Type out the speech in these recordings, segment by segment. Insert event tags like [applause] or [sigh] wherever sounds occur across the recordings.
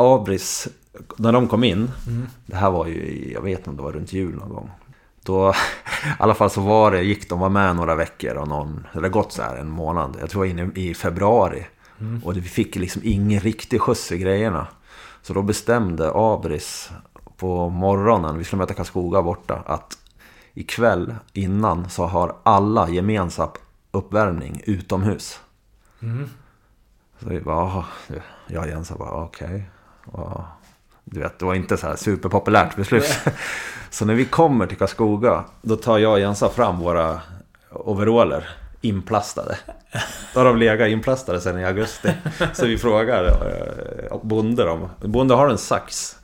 Abris, när de kom in, det här var ju, jag vet inte om det var runt jul någon gång. Då, [laughs] i alla fall så var det, gick de var med några veckor och någon, det har gått så här en månad. Jag tror inne i februari. Och vi fick liksom ingen riktig skjuts i grejerna. Så då bestämde Abris på morgonen, vi skulle möta Karlskoga borta, att ikväll innan så har alla gemensam uppvärmning utomhus. Så vi bara, jag och Jens bara, okej. Och Du vet, det var inte så här superpopulärt beslut. [laughs] så när vi kommer till Karlskoga, då tar jag och Jensa fram våra overaller inplastade. Då har de legat inplastade sedan i augusti. [laughs] Så vi frågar eh, bonde om, bonde har en sax.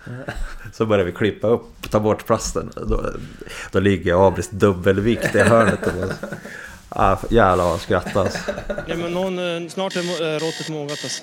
Så börjar vi klippa upp, ta bort plasten. Då, då ligger Abris dubbelvikt i hörnet. Och ah, jävlar vad han skrattar alltså. Ja, men någon, eh, snart är eh, råttet mogat alltså.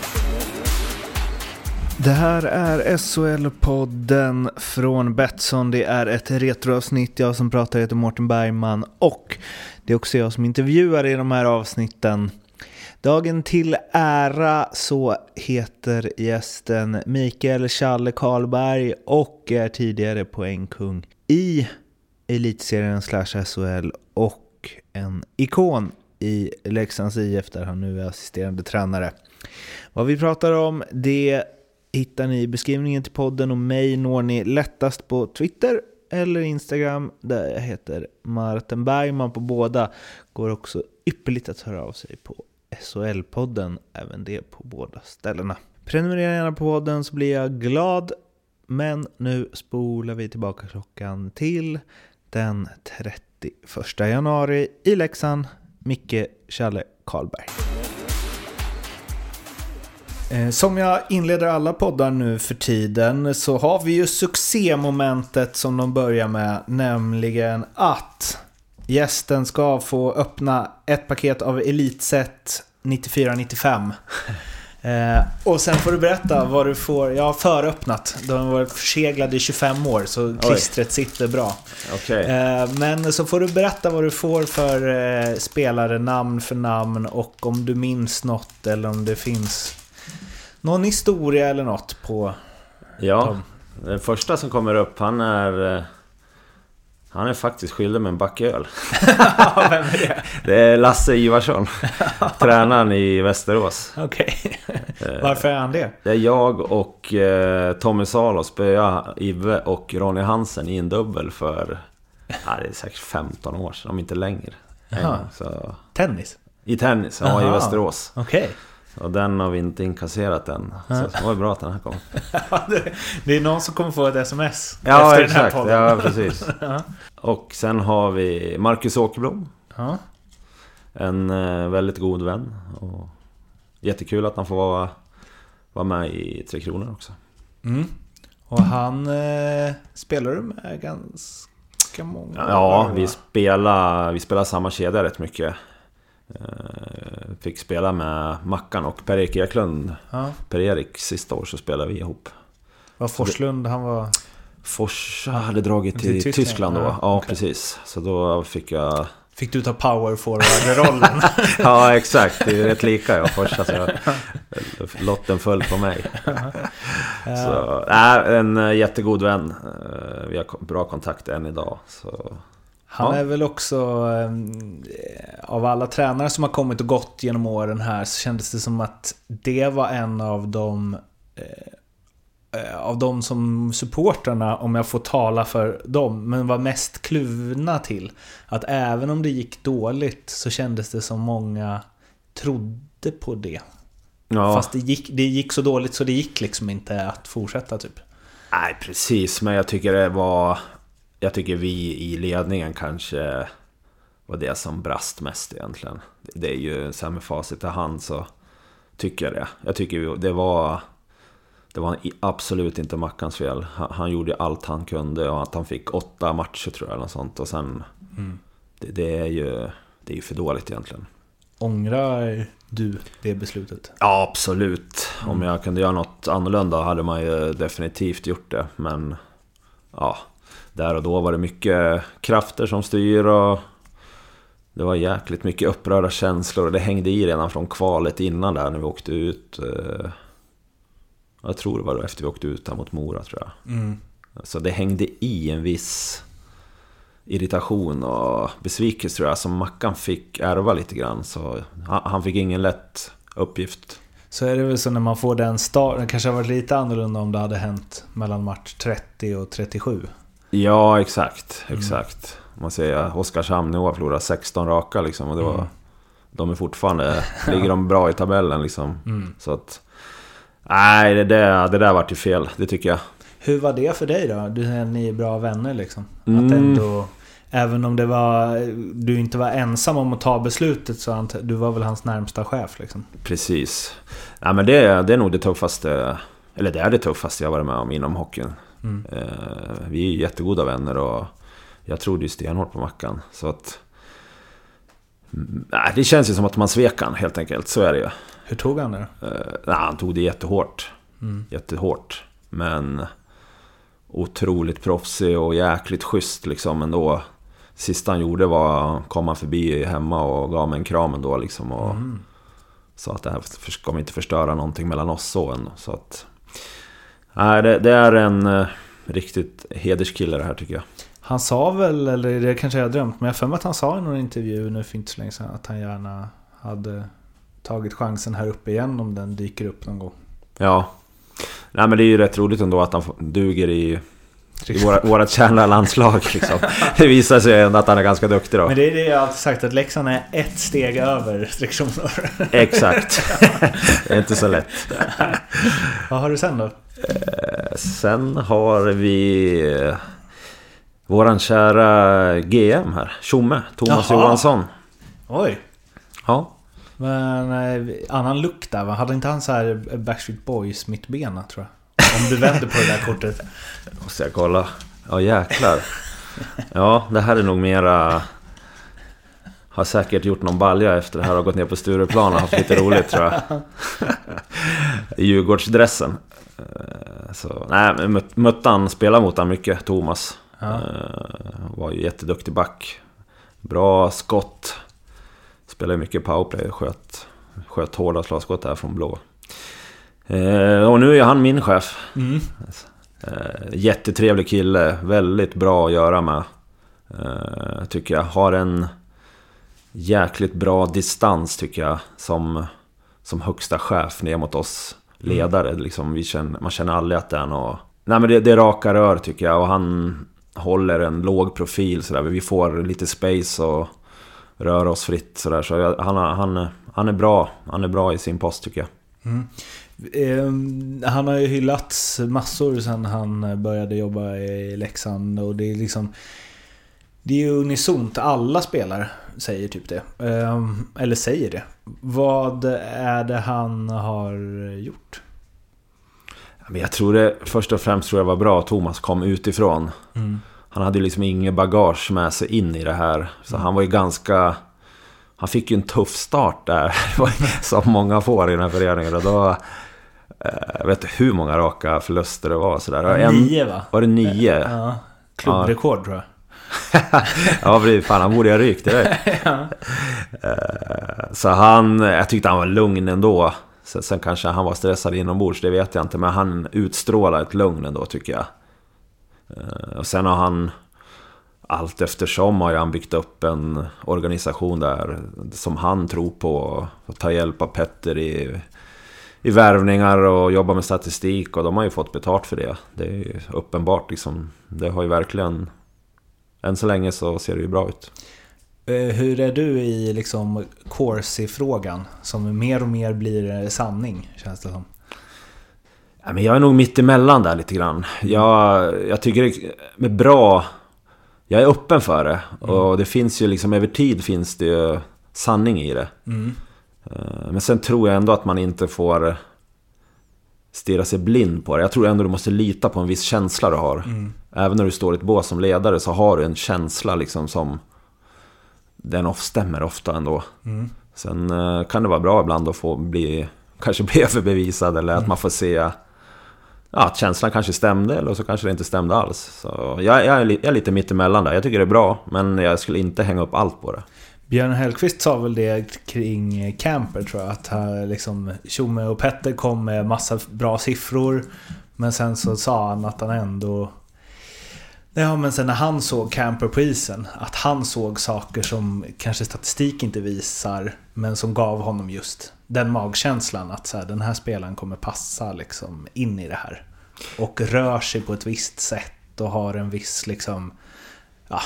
Det här är SHL-podden från Betsson. Det är ett retroavsnitt. Jag som pratar heter Mårten Bergman och det är också jag som intervjuar i de här avsnitten. Dagen till ära så heter gästen Mikael Challe Karlberg och är tidigare poängkung i elitserien slash SHL och en ikon i Leksands IF där han nu är assisterande tränare. Vad vi pratar om det hittar ni i beskrivningen till podden och mig når ni lättast på Twitter eller Instagram där jag heter Martin Bergman på båda. Går också ypperligt att höra av sig på SHL-podden, även det på båda ställena. Prenumerera gärna på podden så blir jag glad. Men nu spolar vi tillbaka klockan till den 31 januari i Leksand. Micke Challe Karlberg. Eh, Som jag inleder alla poddar nu för tiden så har vi ju succémomentet som de börjar med, nämligen att gästen ska få öppna ett paket av Elitset 94-95. [laughs] Eh, och sen får du berätta vad du får. Jag har föröppnat. De har varit förseglade i 25 år så klistret sitter bra. Okej. Eh, Men så får du berätta vad du får för eh, spelare, namn för namn och om du minns något eller om det finns någon historia eller något på... Ja, den första som kommer upp, han är... eh, Han är faktiskt skyldig med en back öl. [laughs] Vem är det? Det är Lasse Ivarsson, [laughs] tränaren i Västerås. Okej. Varför är han det? Det är jag och eh, Tommy Salo spöade Ive och Ronny Hansen i en dubbel för... Ja, det är säkert 15 år sedan, om inte längre. Gång, så, Tennis? I tennis, ja i Aha. Västerås. Okej. Och den har vi inte inkasserat än. Så det var bra att den här kom. [laughs] Det- är någon som kommer få ett sms Ja, efter den här exakt. podden. Ja, precis. [laughs] Och sen har vi Marcus Åkerblom. Ja. En eh, väldigt god vän. Och jättekul att han får vara, vara med i Tre Kronor också. Mm. Och han eh, spelar du med ganska många Ja, år, vi spelar, vi spelar samma kedja rätt mycket. Eh, Fick spela med Mackan och Per-Erik Eklund. Ja. Per-Erik sista år så spelade vi ihop. Var Forslund, han var... Forsa hade dragit Till Tyskland, Tyskland, då. ja, Ja, okej. precis. Så då fick jag... Fick du ta power forward-rollen? [laughs] Ja, exakt. Det är rätt lika jag Forsa. Så jag, lotten föll på mig. Så, nej, en eh, jättegod vän. Eh, Vi har bra kontakt än idag. Så, Han Ja. är väl också, eh, av alla tränare som har kommit och gått genom åren här så kändes det som att det var en av de eh, eh, av de som supportrarna, om jag får tala för dem, men var mest kluvna till. Att även om det gick dåligt så kändes det som många trodde på det. ja. Fast det gick, det gick så dåligt så det gick liksom inte att fortsätta typ. Nej, precis. Men jag tycker det var... Jag tycker vi i ledningen kanske var det som brast mest egentligen. Det är ju så här med facit i hand så tycker jag det. Jag tycker det var... det var absolut inte Mackans fel. Han, han gjorde allt han kunde och att han fick åtta matcher tror jag eller sånt. Och sen... Det, det är ju det är ju för dåligt egentligen. Ångrar du det beslutet? Ja, absolut. Om jag kunde göra något annorlunda hade man ju definitivt gjort det. Men ja, där och då var det mycket krafter som styr och det var jäkligt mycket upprörda känslor och det hängde i redan från kvalet innan där när vi åkte ut. eh, Jag tror det var då efter vi åkte ut här mot Mora tror jag. Så det hängde i en viss irritation och besvikelse tror jag som Mackan fick ärva lite grann. Så han, han fick ingen lätt uppgift. Så är det väl så när man får den starten, det kanske har varit lite annorlunda om det hade hänt mellan match 30 och 37. Ja, exakt. Exakt. Man säger Oskarshamn nu har förlorat 16 raka liksom. Och det var, De är fortfarande... [laughs] ligger de bra i tabellen liksom. Så att... Nej, det där, det där vart ju fel. Det tycker jag. Hur var det för dig då? Du säger att ni är bra vänner liksom. Att Mm. ändå... Även om det var, du inte var ensam om att ta beslutet så ant, du var väl hans närmsta chef liksom? Precis. Nej, men det, det är nog det tuffaste... Eller det är det tuffaste jag varit med om inom hockeyn. Eh, vi är ju jättegoda vänner och jag trodde ju stenhårt på Mackan. Så att... Mm, Nej, det känns ju som att man svek han helt enkelt. Så är det ju. Hur tog han det då? Eh, nej, han tog det jättehårt. Jättehårt. Men otroligt proffsig och jäkligt schysst liksom ändå. Sista han gjorde var att komma förbi hemma och gav mig en kram ändå liksom. Och Sa att det här ska inte förstöra någonting mellan oss så ändå. Så att... Nej, det, det är en eh, riktigt hederskille det här tycker jag. Han sa väl, eller det kanske jag har drömt, men jag har för mig att han sa i någon intervju nu för inte så länge sedan att han gärna hade tagit chansen här uppe igen om den dyker upp någon gång. Ja. Nej men det är ju rätt roligt ändå att han duger i, i våra, vårat kära landslag liksom. [laughs] Det visar sig ändå att han är ganska duktig då. Men det är det jag alltid sagt, att Leksand är ett steg över restriktioner. Exakt. [laughs] det är inte så lätt. Vad har du sen då? Sen har vi eh, våran kära GM här. Tjomme, Thomas Jaha. Johansson. Oj! Ja. Men eh, annan look där va? Hade inte han så här Backstreet Boys mittbena tror jag? Om du vänder på det där kortet. Måste jag kolla. Ja jäklar. Ja, det här är nog mera... Har säkert gjort någon balja efter det här och gått ner på Stureplan och haft lite roligt tror jag. I Djurgårdsdressen. Eh, Så, nej, Muttan spelar mot han mycket, Thomas. Ja. Eh, Var ju jätteduktig back. Bra skott. Spelar ju mycket powerplay sköt, sköt hårda slagskott där från blå. Eh, Och nu är han min chef. Eh, jättetrevlig kille, väldigt bra att göra med. Eh, tycker jag. Har en jäkligt bra distans tycker jag. Som, som högsta chef ner mot oss ledare. Liksom, vi känner, man känner aldrig att det är något... Nej men det, det är raka rör tycker jag. Och han håller en låg profil sådär. Vi får lite space och rör oss fritt sådär. Så jag, han, han, han är bra. Han är bra i sin post tycker jag. Eh, han har ju hyllats massor sen han började jobba i Leksand och det är liksom... Det är ju unisont, alla spelare säger typ det. Eh, eller säger det. Vad är det han har gjort? Jag tror det, först och främst tror jag var bra att Thomas kom utifrån. Han hade ju liksom inget bagage med sig in i det här. Så han var ju ganska... Han fick ju en tuff start där. [laughs] Som många får i den här föreningen. Och då... eh, Jag vet inte hur många raka förluster det var. Sådär. En- Nio va? Var det nio? Ja. Klubbrekord tror jag. [laughs] ja, precis. Fan, han borde ju ha rykt direkt. [laughs] Eh, Så han... Jag tyckte han var lugn ändå. Sen, sen kanske han var stressad inombords, det vet jag inte. Men han utstrålar ett lugn ändå, tycker jag. Eh, Och sen har han... Allt eftersom har han byggt upp en organisation där som han tror på. Och ta hjälp av Petter i, i värvningar och jobba med statistik. Och de har ju fått betalt för det. Det är ju uppenbart liksom. Det har ju verkligen... Än så länge så ser det ju bra ut. Eh, Hur är du i liksom Corsi-frågan? Som mer och mer blir sanning, känns det som. Ja, men jag är nog mitt emellan där lite grann. Jag, jag tycker det är bra... Jag är öppen för det. Och det finns ju liksom över tid finns det ju sanning i det. Eh, Men sen tror jag ändå att man inte får... stirra sig blind på det. Jag tror ändå du måste lita på en viss känsla du har. Även när du står i ett bås som ledare så har du en känsla liksom som... Den of- stämmer ofta ändå. Sen eh, kan det vara bra ibland att få bli... Kanske bli [laughs] överbevisad eller att man får se... Ja, att känslan kanske stämde eller så kanske det inte stämde alls. Så jag, jag, är, jag är lite mittemellan där. Jag tycker det är bra, men jag skulle inte hänga upp allt på det. Björn Hellkvist sa väl det kring Camper tror jag. Att här, liksom, Tjomme och Petter kom med massa bra siffror. Men sen så sa han att han ändå... Ja men sen när han såg Camper på isen. Att han såg saker som kanske statistik inte visar. Men som gav honom just den magkänslan att så här, den här spelaren kommer passa liksom in i det här. Och rör sig på ett visst sätt och har en viss liksom... Ja,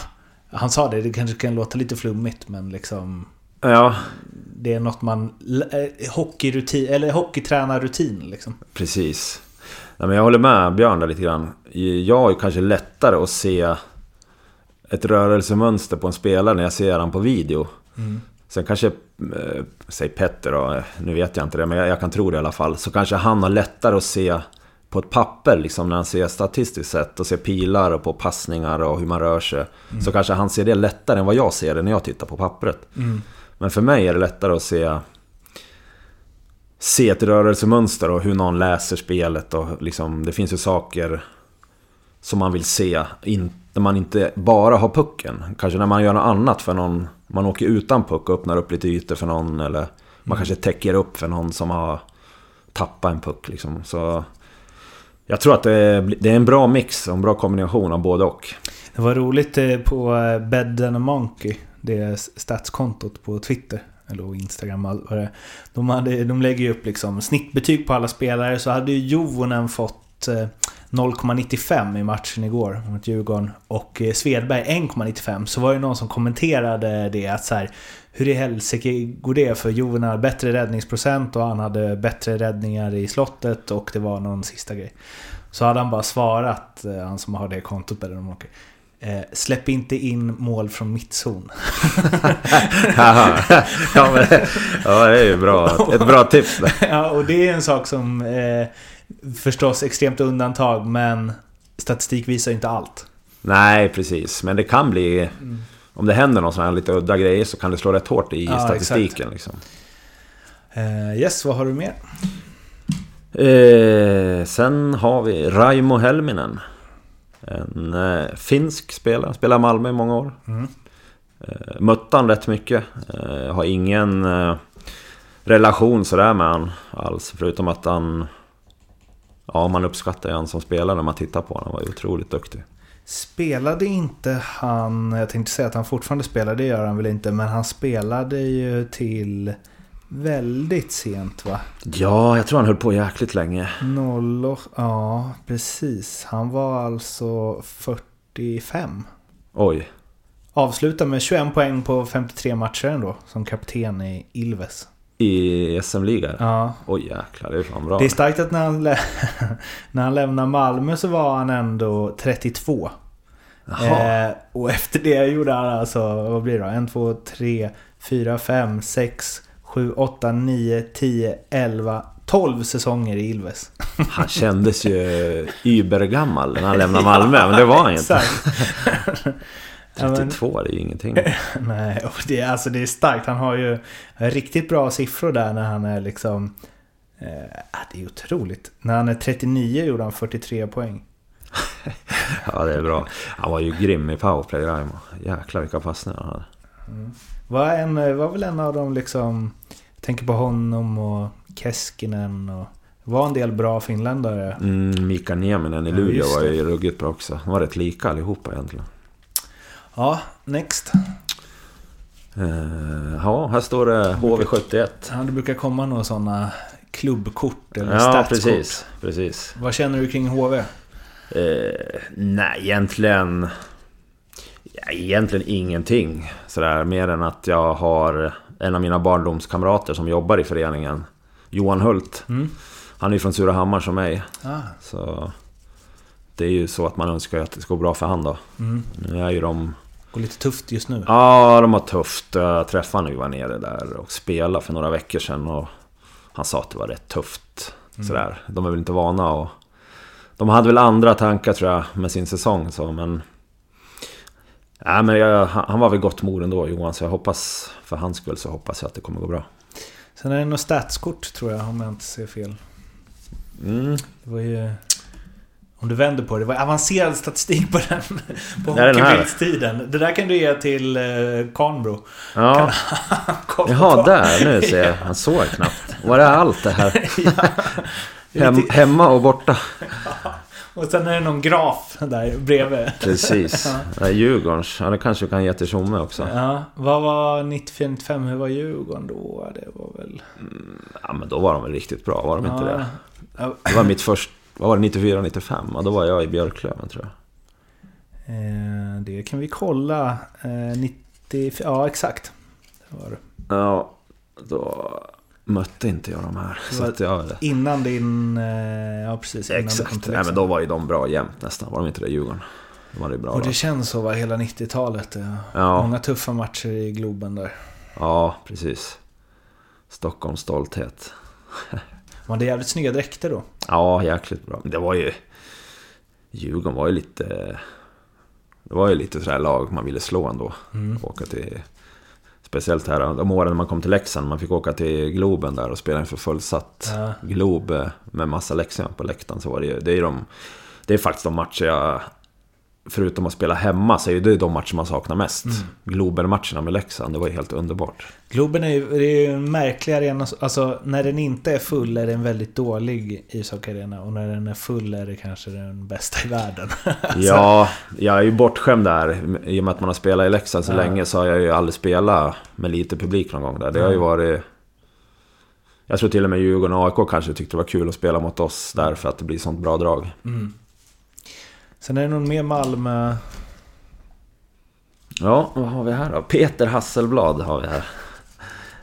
han sa det, det kanske kan låta lite flummigt men liksom... Ja, Det är något man... eh, Hockeyrutin, eller hockeytränarrutin liksom. Precis. Ja, men jag håller med Björn där lite grann. Jag har ju kanske lättare att se ett rörelsemönster på en spelare när jag ser han på video. Sen kanske, eh, säg Petter då, nu vet jag inte det, men jag, jag kan tro det i alla fall. Så kanske han har lättare att se på ett papper, liksom när han ser statistiskt sett och ser pilar och på passningar och hur man rör sig. Så kanske han ser det lättare än vad jag ser det när jag tittar på pappret. Men för mig är det lättare att se se ett rörelsemönster och hur någon läser spelet och liksom, det finns ju saker som man vill se in, när man inte bara har pucken. Kanske när man gör något annat för någon, man åker utan puck och öppnar upp lite ytor för någon eller man kanske täcker upp för någon som har tappat en puck liksom. Så jag tror att det är, en bra mix och en bra kombination av både och. Det var roligt eh, på Bedden Bed and Monkey, det statskontot på Twitter. Eller Instagram och vad det de, hade, de lägger ju upp liksom snittbetyg på alla spelare. Så hade ju Jovonen fått eh, 0,95 i matchen igår mot Djurgården. Och eh, Svedberg 1,95. Så var det någon som kommenterade det att så här, Hur i helsike går det? För Jovonen hade bättre räddningsprocent och han hade bättre räddningar i slottet och det var någon sista grej. Så hade han bara svarat, eh, han som har det kontot and a Monkey. Eh, släpp inte in mål från mittzon. [laughs] ja, men, ja, det är ju bra. Ett bra tips. [laughs] ja, och det är en sak som eh, förstås extremt undantag, men statistik visar inte allt. Nej, precis. Men det kan bli... Om det händer någon sån här lite udda grejer så kan det slå rätt hårt i Ja, statistiken. Liksom. Eh, yes, vad har du mer? Eh, sen har vi Raimo Helminen. En eh, finsk spelare, spelar i Malmö i många år. Eh, mött han rätt mycket. Har ingen relation sådär med han alls. Förutom att han... Ja, man uppskattar ju han som spelare när man tittar på honom. Han var ju otroligt duktig. Spelade inte han, jag tänkte säga att han fortfarande spelar, det gör han väl inte, men han spelade ju till väldigt sent va? Ja, jag tror han höll på jäkligt länge. Noll och, ja precis. Han var alltså 45. Oj. Avslutar med 21 poäng på 53 matcher ändå, som kapten i Ilves. I SM-liga? Ja, Oj jäklar, det är fan bra. Det är starkt att när han, lä- [laughs] när han lämnade Malmö så var han ändå 32. Jaha. Eh, och efter det gjorde han alltså, vad blir det då? 1, 2, 3, 4, 5, 6, 7, 8, 9, 10, 11, 12 säsonger i Ilves. [laughs] Han kändes ju übergammal när han lämnade Malmö, men det var han inte. Exakt. Ja, men- 32, är ju ingenting. [laughs] Nej, och det, är- alltså, det är starkt. Han har ju riktigt bra siffror där när han är liksom... Eh, ah, det är otroligt. När han är 39 gjorde han 43 poäng. [laughs] Ja, det är bra. Han var ju grym i powerplay, Raimo. Jäklar vilka passningar han hade. Var, en, var väl en av dem liksom... Jag tänker på honom och Keskinen och... Var en del bra finländare. Mm, Mika Nieminen i Ja, Luleå just var ju ruggigt bra också. De var rätt lika allihopa egentligen. Ja, next. Eh, ja, här står det HV71. Ja, det brukar komma några sådana klubbkort eller Ja, statskort. precis. precis. Vad känner du kring HV? Eh, nej, egentligen... Ja, egentligen ingenting. Sådär, mer än att jag har en av mina barndomskamrater som jobbar i föreningen. Johan Hult. Mm. Han är ju från Surahammar som mig. Ah, Så... Det är ju så att man önskar att det ska gå bra för han då. mm. Nu är ju de... Går lite tufft just nu. Ja, de har tufft. Jag träffade vi var nere där och spelade för några veckor sedan. Och han sa att det var rätt tufft Sådär. De är väl inte vana och... De hade väl andra tankar tror jag med sin säsong så men... Nej men jag, han han var väl gott mod ändå Johan så jag hoppas... För hans skull så hoppas jag att det kommer gå bra. Sen är det något statskort tror jag, om jag inte ser fel. Mm. Det var ju... Om du vänder på det, det var avancerad statistik på den. På Det hockeybildstiden. Det där kan du ge till eh, Karnbro. Ja. Kolla Jaha, där nu ser jag. Han såg knappt. Var är allt det här? [laughs] Hem, hemma och borta. Och sen är det någon graf där bredvid. Precis. Det är Djurgårdens. Ja, det kanske vi kan ge till Tjomme också. Ja, vad var 94-95? Hur var Djurgården då? Det var väl... Ja, men då var de väl riktigt bra, var de inte det? Ja, Det var mitt först... Vad var det? 94, 95? Ja, då var jag i Björklöven tror jag. eh, det kan vi kolla. Eh, 90... Ja, exakt. Ja, då mötte inte jag de här. Så att jag... Innan din... Eh, ja, precis. Innan Exakt. Nej, men då var ju de bra jämt nästan. Var de inte det, Djurgården? De var det bra Och det känns så va, hela 90-talet. Ja. Ja. Många tuffa matcher i Globen där. Ja, precis. Stockholms stolthet. [laughs] Man hade jävligt snygga dräkter då. Ja, jäkligt bra. Men det var ju... Djurgården var ju lite... Det var ju lite sådär lag man ville slå ändå. Mm. Åka till... Speciellt här de åren när man kom till Leksand. Man fick åka till Globen där och spela inför fullsatt Ja. Glob med massa Leksand på läktaren. Så var det ju... Det är, de, det är faktiskt de matcher jag... Förutom att spela hemma så är det de matcher man saknar mest. Mm. Globen-matcherna med Leksand, det var ju helt underbart. Globen är ju, det är ju en märklig arena. Alltså när den inte är full är det en väldigt dålig ishockeyarena. Och när den är full är det kanske den bästa i världen. [laughs] Ja, jag är ju bortskämd där. I och med att man har spelat i Leksand så Ja. länge så har jag ju aldrig spelat med lite publik någon gång där. Det har ju varit... Jag tror till och med Djurgården och AIK kanske tyckte det var kul att spela mot oss där för att det blir sånt bra drag. Sen är det någon mer Malmö... Ja, vad har vi här då? Peter Hasselblad har vi här.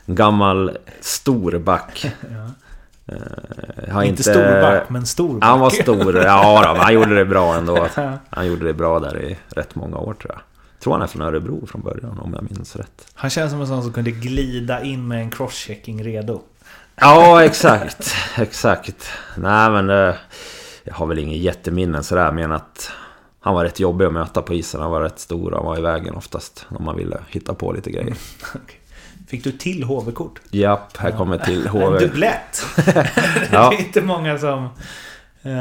Gammal stor back. [laughs] Eh, har inte stor back, men stor back. Han var stor, ja då, men han gjorde det bra ändå. [laughs] Han gjorde det bra där i rätt många år tror jag. Tror han är från Örebro från början om jag minns rätt. Han känns som en sån som kunde glida in med en crosschecking redo. Ja, exakt. Exakt. Nej, men eh, jag har väl ingen jätteminnen sådär, men att han var rätt jobbig att möta på isen. Han var rätt stor och han var i vägen oftast om man ville hitta på lite grejer. [laughs] Fick du till HV-kort? Japp, här kommer till [laughs] En HV. dubblett! [laughs] Ja. Det är inte många som... eh, Det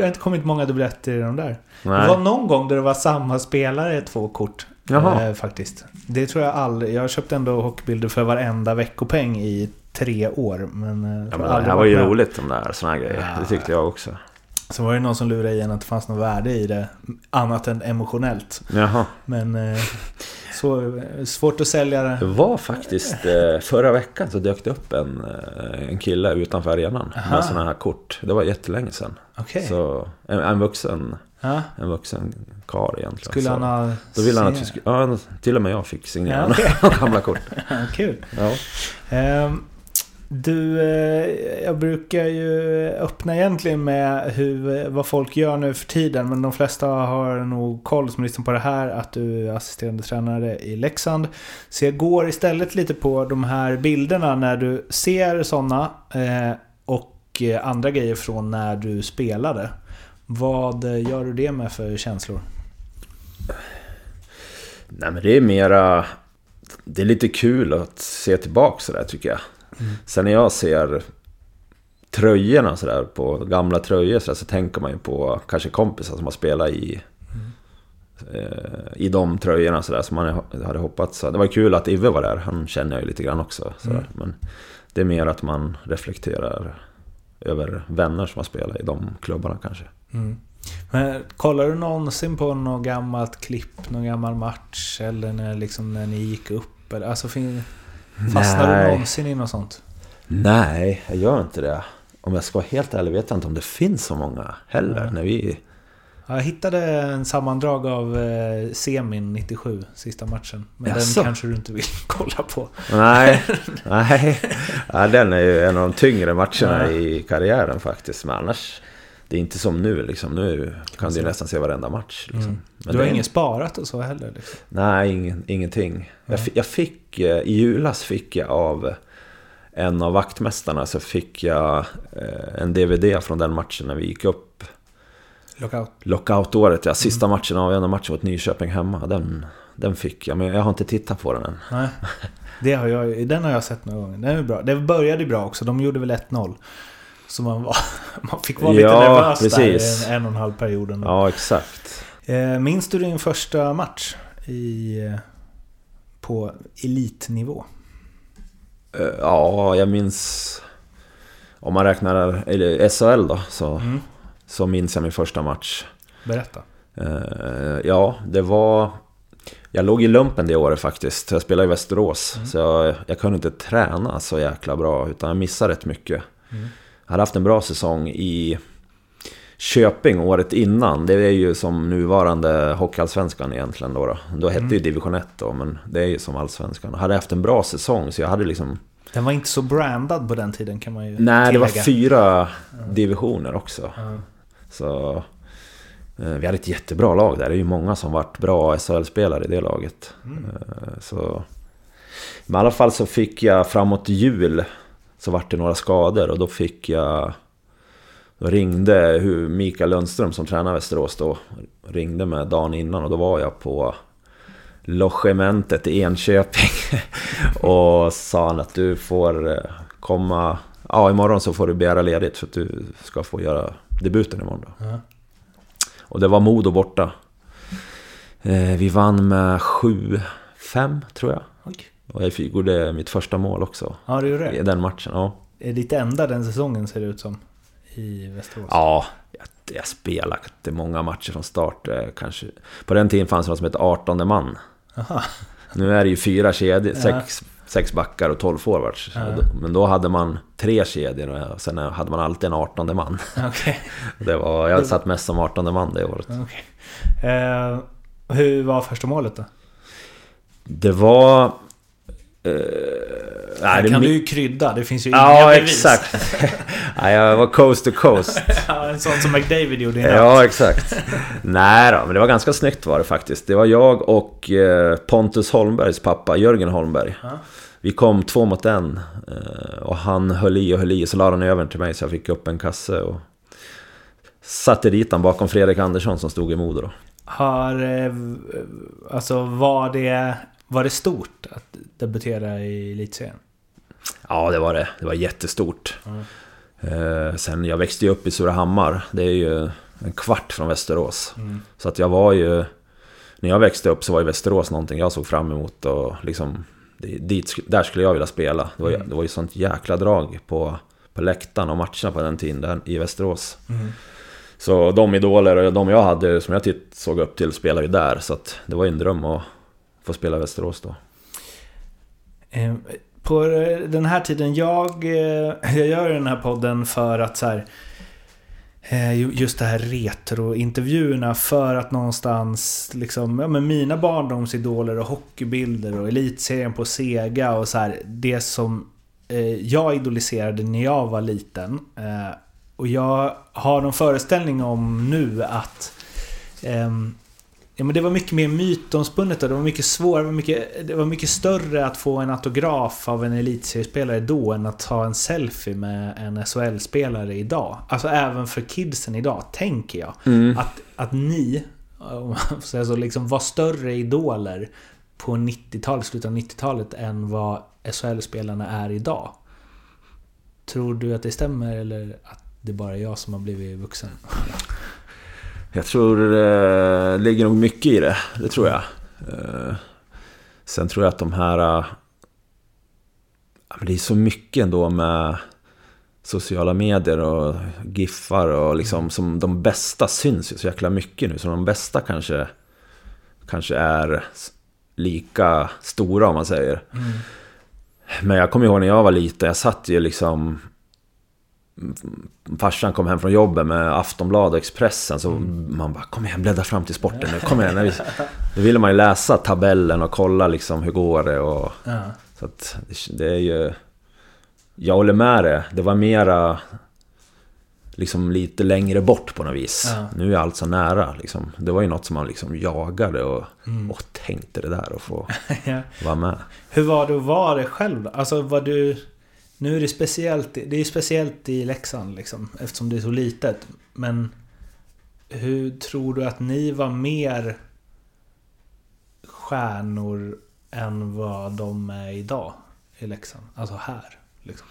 har inte- kommit många dubbletter i de där. Nej. Det var någon gång där det var samma spelare två kort. Jaha. Eh, faktiskt. Det tror jag aldrig... Jag har köpt ändå hockeybilder för varenda veckopeng i tre år. Men, eh, Ja, men det här var ju med. roligt de där såna här grejer. Det tyckte jag också. Så var det någon som lurade i en att det fanns något värde i det. Annat än emotionellt. Jaha. Men... eh, Så eh, svårt att sälja det. Det var faktiskt eh, förra veckan så dök det upp en, en kille utanför arenan Aha. med sådana här kort. Det var jättelänge sedan. Okej. Så en, en vuxen Ja. en vuxen karl egentligen. Skulle han ha... Då ville han att vi skulle... Ja, till och med jag fick signera Ja, några gamla kort. [laughs] Kul. Ja. Ehm, du, eh, jag brukar ju öppna egentligen med hur, vad folk gör nu för tiden. Men de flesta har nog koll som lyssnar på det här att du är assisterande tränare i Leksand. Så jag går istället lite på de här bilderna när du ser sådana eh, och eh, andra grejer från när du spelade. Vad gör du det med för känslor? Nej men det är mera... Det är lite kul att se tillbaka sådär tycker jag. Sen när jag ser tröjorna sådär på gamla tröjor så, där, så tänker man ju på kanske kompisar som har spelat i eh, i de tröjorna sådär som man hade hoppats. Det var kul att Ive var där, han känner jag ju lite grann också. Sådär. Men det är mer att man reflekterar över vänner som har spelat i de klubbarna kanske. Men kollar du någonsin på något gammalt klipp, någon gammal match? Eller när, liksom, när ni gick upp? Eller, alltså, fin, fastnar du någonsin i något sånt? Nej, jag gör inte det. Om jag ska vara helt ärlig vet jag inte om det finns så många heller. När vi... Ja, Jag hittade en sammandrag av eh, semin 97, sista matchen. Men Jaså? den kanske du inte vill [laughs] kolla på. Nej, [laughs] nej. Ja, den är ju en av de tyngre matcherna Ja. i karriären faktiskt. Men annars, det är inte som nu liksom. Nu kan du nästan se varenda match. Liksom. Men Mm. Du har är- inget sparat och så heller? Liksom. Nej, ingen, ingenting. Jag, fi- jag fick, eh, i julas fick jag av en av vaktmästarna så fick jag eh, en DVD från den matchen när vi gick upp. Lockout. Lockout-året, ja. Sista matchen, avgörande matchen mot Nyköping hemma. Den, den fick jag, men jag har inte tittat på den än. Nej. Det har jag, den har jag sett några gånger. Den är bra. Det började bra också. De gjorde väl 1-0. Så man, var, [laughs] man fick vara lite Ja, nervös precis. där en, en och en halv period. ändå. Ja, exakt. Eh, minns du din första match i, eh, på elitnivå? Eh, Ja, jag minns... Om man räknar eller SHL då, så, Mm. så minns jag min första match. Berätta. Ja, det var... Jag låg i lumpen det året faktiskt. Jag spelade i Västerås. Så jag, jag kunde inte träna så jäkla bra, utan jag missade rätt mycket. Jag hade haft en bra säsong i Köping året innan. Det är ju som nuvarande Hockeyallsvenskan egentligen då. Då, då hette ju Division 1 då, men det är ju som Allsvenskan. Hade haft en bra säsong, så jag hade liksom... Den var inte så brandad på den tiden kan man ju Nej, det var tillägga. fyra divisioner också. Så... eh, Vi hade ett jättebra lag där. Det är ju många som varit bra SHL-spelare i det laget. Eh, Så... Men i alla fall så fick jag framåt jul så vart det några skador och då fick jag... Då ringde Mikael Lundström som tränar Västerås då. Ringde mig dagen innan och då var jag på logementet i Enköping. [laughs] och sa han att du får eh, komma... Ja, imorgon så får du begära ledigt för att du ska få göra debuten imorgon då. Ja. Och det var Modo borta. Eh, Vi vann med 7-5 tror jag. Oj. Och jag fick- gjorde mitt första mål också. Ja, det gjorde I det. den matchen, ja. Är ditt enda den säsongen ser det ut som. I Västerås. Ja, jag, jag spelade många matcher från start. eh, Kanske. På den tiden fanns det något som hette 18 man. Aha. Nu är det ju fyra kedjor, Ja. sex, sex backar och 12 forwards. Ja. Men då hade man tre kedjor och sen hade man alltid en 18 man. [laughs] Okej. Det var, jag satt mest som 18 man det året. Okej. Eh, hur var första målet då? Det var... Eh, nej, det kan du ju krydda, det finns ju inga Ja, bevis. exakt. [laughs] [laughs] nej, jag var coast to coast. [laughs] Ja, en sån som McDavid gjorde innan. Ja, exakt. Nej då, men det var ganska snyggt var det faktiskt. Det var jag och eh, Pontus Holmbergs pappa, Jörgen Holmberg. Vi kom två mot en. eh, Och han höll i och höll i, så la han över till mig så jag fick upp en kasse. Och satte dit han bakom Fredrik Andersson som stod i Modo då. Har... Alltså var det... Var det stort att debutera i elitserien? Ja, det var det. Det var jättestort. Eh, sen, jag växte ju upp i Surahammar. Det är ju en kvart från Västerås. Så att jag var ju... När jag växte upp så var ju Västerås någonting jag såg fram emot och liksom... Dit, där skulle jag vilja spela. Det var, ju- det var ju sånt jäkla drag på, på läktaren och matcherna på den tiden där i Västerås. Så de idoler och de jag hade som jag titt, såg upp till spelade ju där. Så att det var ju en dröm att få spela Västerås då. Eh, på den här tiden, jag, eh, jag gör den här podden för att så här, eh, Just det här retrointervjuerna för att någonstans liksom, ja men mina barndomsidoler och hockeybilder och elitserien på Sega och så här, det som jag idoliserade när jag var liten. Och jag har någon föreställning om nu att ehm, Ja, men det var mycket mer mytomspunnet och det var mycket svårare. Det var mycket, det var mycket större att få en autograf av en elitseriespelare då än att ta en selfie med en SHL-spelare idag. Alltså även för kidsen idag, tänker jag. Att, att ni, om man säga så, liksom var större idoler på 90-talet, slutet av 90-talet än vad SHL-spelarna är idag. Tror du att det stämmer eller att det bara är jag som har blivit vuxen? Jag tror det ligger nog mycket i det. Det tror jag. Eh, Sen tror jag att de här... eh, Det är så mycket ändå med sociala medier och giffar och liksom som de bästa syns ju så jäkla mycket nu. Så de bästa kanske, kanske är lika stora om man säger. Men jag kommer ihåg när jag var liten, jag satt ju liksom farsan kom hem från jobbet med Aftonbladet och Expressen så man bara Kom igen, bläddra fram till sporten nu, kom igen. Då ville man ju läsa tabellen och kolla liksom hur går det och... Ja. Så att det- är ju... Jag håller med det. Det var mera... Liksom lite längre bort på något vis. Ja. Nu är allt så nära liksom. Det var ju något som man liksom jagade och, och tänkte det där och få [laughs] Ja. vara med. Hur var det att vara det själv? Alltså var du... Nu är det speciellt, det är speciellt i Leksand liksom, eftersom det är så litet. Men hur tror du att ni var mer stjärnor än vad de är idag i Leksand? Alltså här. Liksom.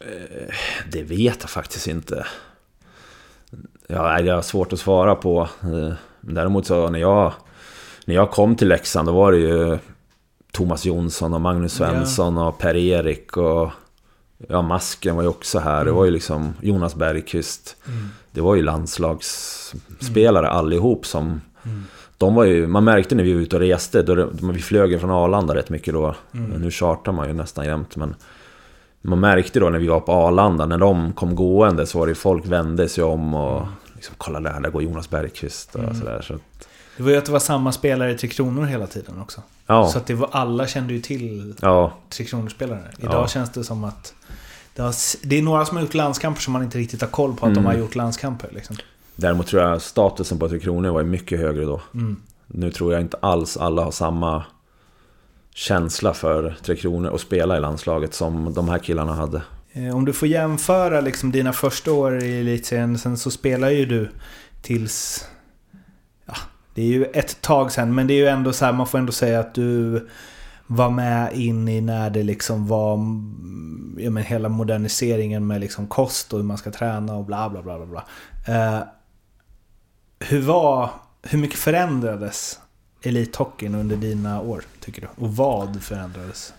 Eh, det vet jag faktiskt inte. Ja, det har svårt att svara på. Eh, däremot så när jag, när jag kom till Leksand då var det ju Thomas Jonsson och Magnus Svensson och Per-Erik och ja, Masken var ju också här. Det var ju liksom Jonas Bergqvist. Det var ju landslagsspelare allihop som... De var ju, man märkte när vi var ute och reste, då det, vi flög ju från Arlanda rätt mycket då. Nu chartar man ju nästan jämt men... Man märkte då när vi var på Arlanda, när de kom gående så var det folk vände sig om och... Liksom, kolla där, där går Jonas Bergqvist och sådär. Så att, Det var ju att det var samma spelare i Tre Kronor hela tiden också. ja, Så att det var, alla kände ju till ja, Tre Kronor-spelare. Idag Ja. känns det som att... Det, har, det är några som har gjort landskamper som man inte riktigt har koll på att de har gjort landskamper. Liksom. Däremot tror jag statusen på Tre Kronor var mycket högre då. Nu tror jag inte alls alla har samma känsla för Tre Kronor och spela i landslaget som de här killarna hade. Eh, Om du får jämföra liksom dina första år i elitserien, sen så spelar ju du tills... Det är ju ett tag sen, men det är ju ändå så här, man får ändå säga att du var med in i när det liksom var mm, ja, men hela moderniseringen med liksom kost och hur man ska träna och bla bla bla bla. bla. Eh, hur var... Hur mycket förändrades elithockeyn under dina år, tycker du? Och vad förändrades?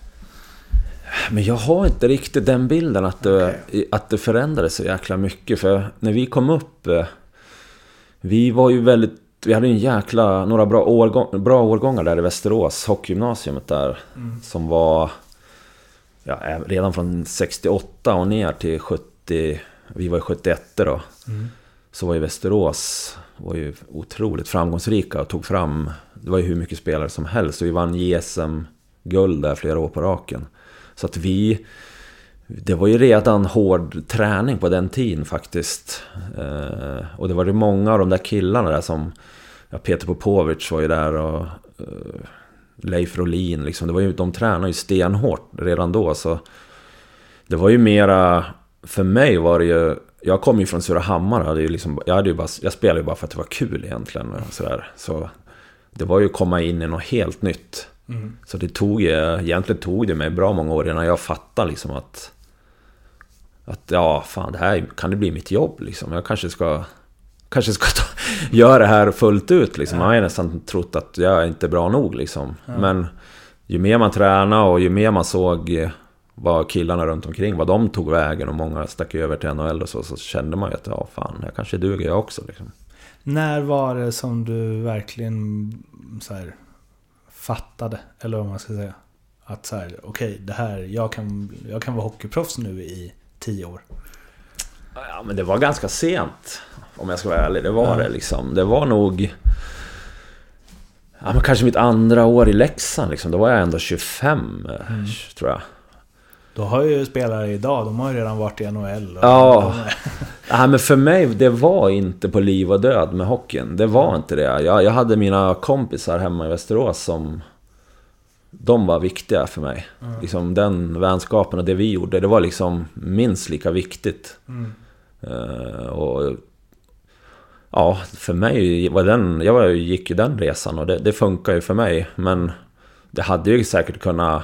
Men jag har inte riktigt den bilden att det, att det förändrades så jäkla mycket. För när vi kom upp... eh, Vi var ju väldigt... Vi hade en jäkla... Några bra, årgång, bra årgångar där i Västerås, hockeygymnasiet där. Som var... Ja, redan från 68 och ner till 70... Vi var ju 71 då. Så var ju Västerås var ju otroligt framgångsrika och tog fram... Det var ju hur mycket spelare som helst. Och vi vann JSM-guld där flera år på raken. Så att vi... Det var ju redan hård träning på den tiden faktiskt. Eh, och det var ju många av de där killarna där som... Ja, Peter Popovic var ju där och... Eh, Leif Rolin liksom. Det var ju, de tränade ju stenhårt redan då så... Det var ju mera... För mig var det ju... Jag kom ju från Surahammar. Hade ju liksom, jag, hade ju bara, jag spelade ju bara för att det var kul egentligen. Och sådär. Så det var ju att komma in i något helt nytt. Så det tog ju, egentligen tog det mig bra många år innan jag fattade liksom att... Att ja, fan det här kan det bli mitt jobb liksom. Jag kanske ska... Kanske ska ta, [laughs] göra det här fullt ut liksom. Man har ju nästan trott att jag är inte är bra nog liksom. Men ju mer man tränade och ju mer man såg eh, vad killarna runt omkring, vad de tog vägen och många stack över till NHL och så, så kände man ju att ja, fan, jag kanske duger jag också liksom. När var det som du verkligen så här, fattade? Eller vad man ska säga. Att så här, okej, det här, jag kan, jag kan vara hockeyproffs nu i tio år. Ja, men det var ganska sent. Om jag ska vara ärlig. Det var det liksom. Det var nog... Ja, men kanske mitt andra år i Leksand liksom. Då var jag ändå 25, eh, tror jag. Då har ju spelare idag, de har ju redan varit i NHL. Och Ja. Ja, men för mig, det var inte på liv och död med hockeyn. Det var inte det. Jag, jag hade mina kompisar hemma i Västerås som... De var viktiga för mig. Liksom den vänskapen och det vi gjorde, det var liksom minst lika viktigt. Eh, och... Ja, för mig var den... Jag var, gick ju den resan och det, det funkar ju för mig. Men det hade ju säkert kunnat...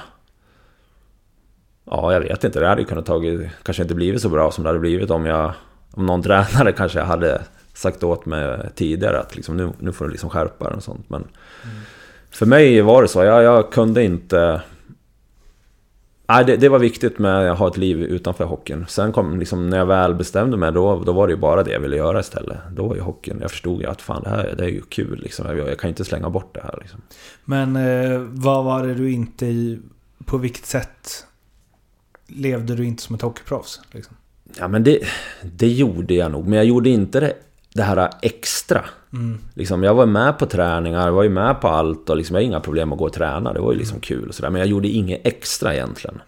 Ja, jag vet inte. Det hade ju kunnat tagit... Kanske inte blivit så bra som det hade blivit om jag... Om någon tränare kanske hade sagt åt mig tidigare att liksom, nu, nu får du liksom skärpa dig och sånt. Men för mig var det så. Jag, jag kunde inte... Nej, det, det var viktigt med att ha ett liv utanför hockeyn. Sen kom liksom, när jag väl bestämde mig, då, då var det ju bara det jag ville göra istället. Då var ju hockeyn, jag förstod ju att fan det här det är ju kul liksom. Jag, jag kan inte slänga bort det här liksom. Men eh, vad var det du inte... i- På vilket sätt levde du inte som ett hockeyproffs? Liksom? Ja men det, det gjorde jag nog, men jag gjorde inte det, det här extra. Liksom, jag var med på träningar, var ju med på allt och liksom, jag hade inga problem att gå och träna. Det var ju liksom kul och sådär. Men jag gjorde inget extra egentligen.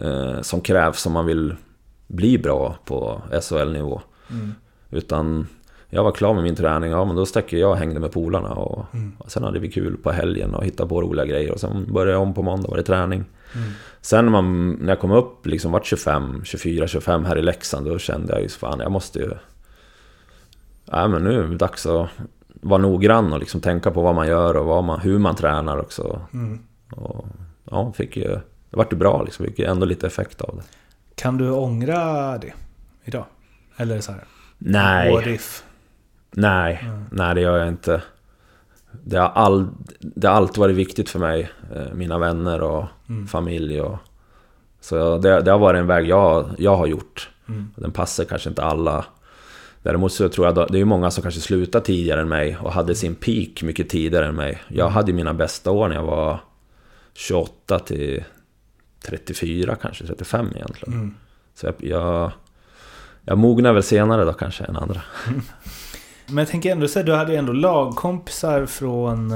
Eh, som krävs om man vill bli bra på SHL-nivå. Utan jag var klar med min träning, ja men då stack jag och hängde med polarna. Och, och sen hade vi kul på helgen och hittade på roliga grejer. Och sen började jag om på måndag, var det träning. Sen när, man, när jag kom upp, liksom vart 25, 24, 25 här i Leksand, då kände jag ju fan, jag måste ju... Nej men nu är det dags att vara noggrann och liksom tänka på vad man gör och vad man, hur man tränar också. Och, ja, fick ju... Det vart ju bra liksom, fick ju ändå lite effekt av det. Kan du ångra det idag? Eller så här? Nej. What if? Nej, nej det gör jag inte. Det har, all, det har alltid varit viktigt för mig. eh, Mina vänner och familj. Och, så det, det har varit en väg jag, jag har gjort. Den passar kanske inte alla. Däremot så tror jag att det är ju många som kanske slutar tidigare än mig och hade sin peak mycket tidigare än mig. Jag hade ju mina bästa år när jag var 28 till 34 kanske, 35 egentligen. Så jag, jag, jag mognar väl senare då kanske än andra. [laughs] Men jag tänker ändå så du hade ändå lagkompisar från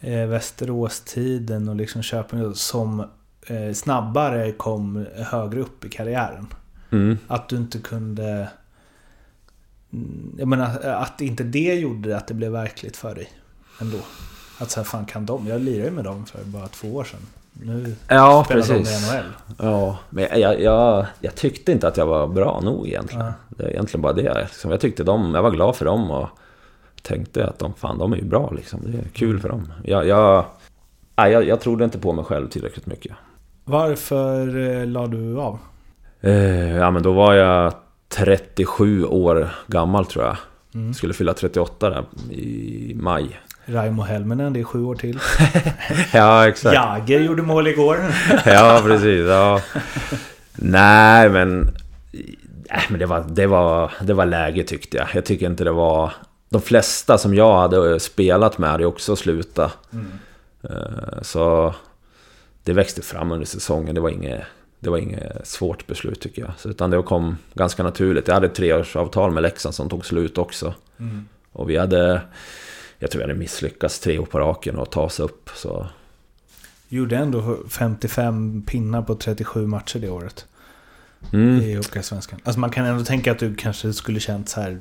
eh, Västerås-tiden och liksom Köping som eh, snabbare kom högre upp i karriären. Mm. Att du inte kunde... Mm, Jag menar att inte det gjorde att det blev verkligt för dig ändå. Att så här, fan kan de? Jag lirade ju med dem för bara två år sedan. Nu Ja, spelar de i precis. NHL. Ja, men jag, jag, jag tyckte inte att jag var bra nog egentligen. Ja. Det är egentligen bara det. Liksom, jag tyckte de, jag var glad för dem och tänkte att de, fan, de är ju bra liksom. Det är kul för dem. Jag, jag, jag, jag trodde inte på mig själv tillräckligt mycket. Varför eh, la du av? Eh, ja, men då var jag 37 år gammal tror jag. Skulle fylla 38 där i maj. Raimo Helminen, det är sju år till. [laughs] Ja, exakt. Jager gjorde mål igår. [laughs] ja, precis. Ja. Nej, men... Nej, men det var, det, var, det var läge tyckte jag. Jag tycker inte det var... De flesta som jag hade spelat med hade också slutat. Eh, Så det växte fram under säsongen. Det var inget, det var inget svårt beslut tycker jag. Så, utan det kom ganska naturligt. Jag hade ett treårsavtal med Leksand som tog slut också. Och vi hade... Jag tror vi hade misslyckats tre år på raken och ta oss upp. Så Gjorde ändå 55 pinnar på 37 matcher det året. Mm. I Hockeyallsvenskan. Alltså man kan ändå tänka att du kanske skulle känt så här.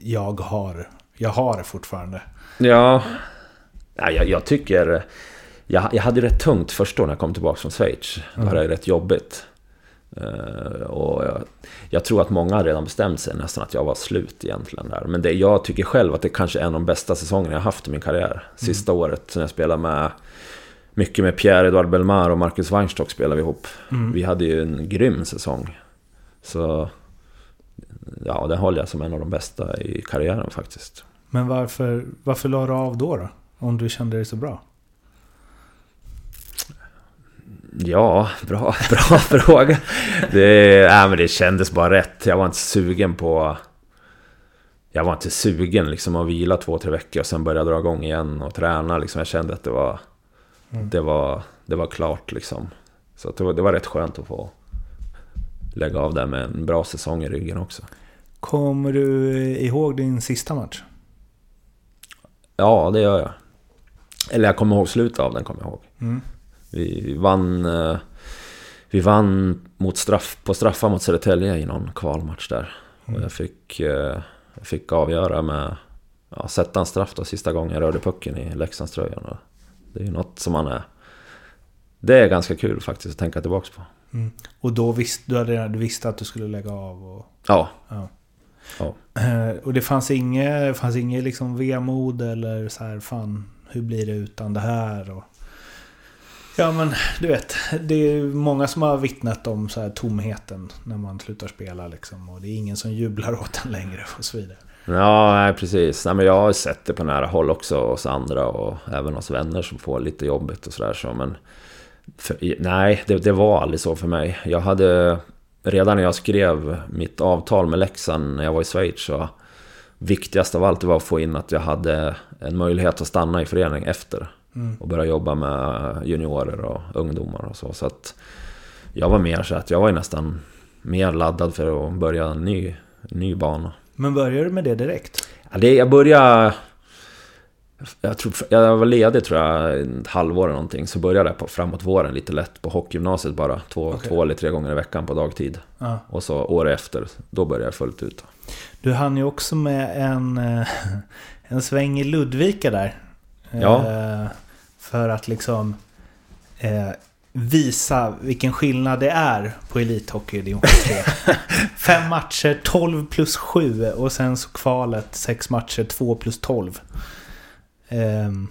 Jag har, jag har det fortfarande. Ja, jag, jag tycker... Jag, jag hade rätt tungt först då när jag kom tillbaka från Schweiz. Då hade jag rätt jobbigt. Eh, och jag, jag tror att många redan bestämt sig nästan att jag var slut egentligen där. Men det, jag tycker själv att det kanske är en av de bästa säsongerna jag haft i min karriär. Sista året när jag spelade med... Mycket med Pierre-Edouard Belmar och Marcus Weinstock spelade vi ihop. Vi hade ju en grym säsong. Så... Ja, den håller jag som en av de bästa i karriären faktiskt. Men varför, varför la du av då, då? Om du kände dig så bra? Ja, bra, [laughs] bra fråga. Det, nej, men det kändes bara rätt. Jag var inte sugen på... Jag var inte sugen liksom att vila två, tre veckor och sen börja dra igång igen och träna. Liksom. Jag kände att det var... Det var, det var klart liksom. Så det, var, det var rätt skönt att få lägga av där med en bra säsong i ryggen också. Kommer du ihåg din sista match? Ja, det gör jag. Eller jag kommer ihåg slutet av den, kommer jag ihåg. Mm. Vi vann... eh, Vi vann mot straff, på straffar mot Södertälje i någon kvalmatch där. Och jag fick, eh, jag fick avgöra med... Ja, sätta en straff då sista gången jag rörde pucken i Leksandströjan. Det är ju något som man är... Det är ganska kul faktiskt att tänka tillbaka på. Och då visste du, hade, du visste att du skulle lägga av? Och, Ja. Ja. ja. Eh, och det fanns inget, fanns inget liksom vemod eller så här, fan, hur blir det utan det här? Och, ja men, du vet. Det är många som har vittnat om så här tomheten när man slutar spela liksom. Och det är ingen som jublar åt en längre och så vidare. Ja, nej, precis. Nej, men jag har sett det på nära håll också hos andra och även hos vänner som får lite jobbigt och sådär. Så, men för, nej, det, det var aldrig så för mig. Jag hade... Redan när jag skrev mitt avtal med Leksand när jag var i Schweiz så... Viktigast av allt var att få in att jag hade en möjlighet att stanna i förening efter. Och börja jobba med juniorer och ungdomar och så. Så att jag var mer så att jag var nästan mer laddad för att börja en ny, ny bana. Men började du med det direkt? Ja, det, jag började... Jag, tror, jag var ledig tror jag ett halvår eller någonting. Så började jag på, framåt våren lite lätt på hockeygymnasiet bara. Två, Okej. två eller tre gånger i veckan på dagtid. Ja. Och så året efter, då började jag fullt ut. Du hann ju också med en, [laughs] en sväng i Ludvika där. Ja. Eh, För att liksom... eh, visa vilken skillnad det är på elithockey i division 3. [laughs] Fem matcher, 12 plus 7 och sen så kvalet, sex matcher, 2 plus 12. Ehm,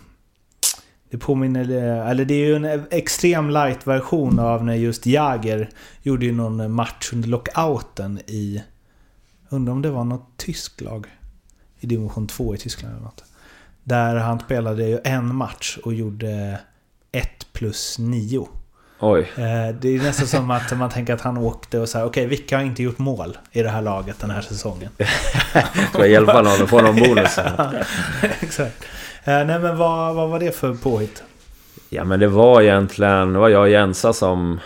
det påminner, eller det är ju en extrem light-version av när just Jager gjorde ju någon match under lockouten i... Undrar om det var något tyskt lag? I division 2 i Tyskland eller något. Där han spelade ju en match och gjorde 1 plus 9. Oj. Eh, Det är nästan som att man tänker att han åkte och så här, okej vilka har inte gjort mål i det här laget den här säsongen? [laughs] Ska jag hjälpa någon att få någon bonus? [laughs] Exakt. Eh, Nej men vad, vad var det för påhitt? Ja men det var egentligen, det var jag och Jensa som...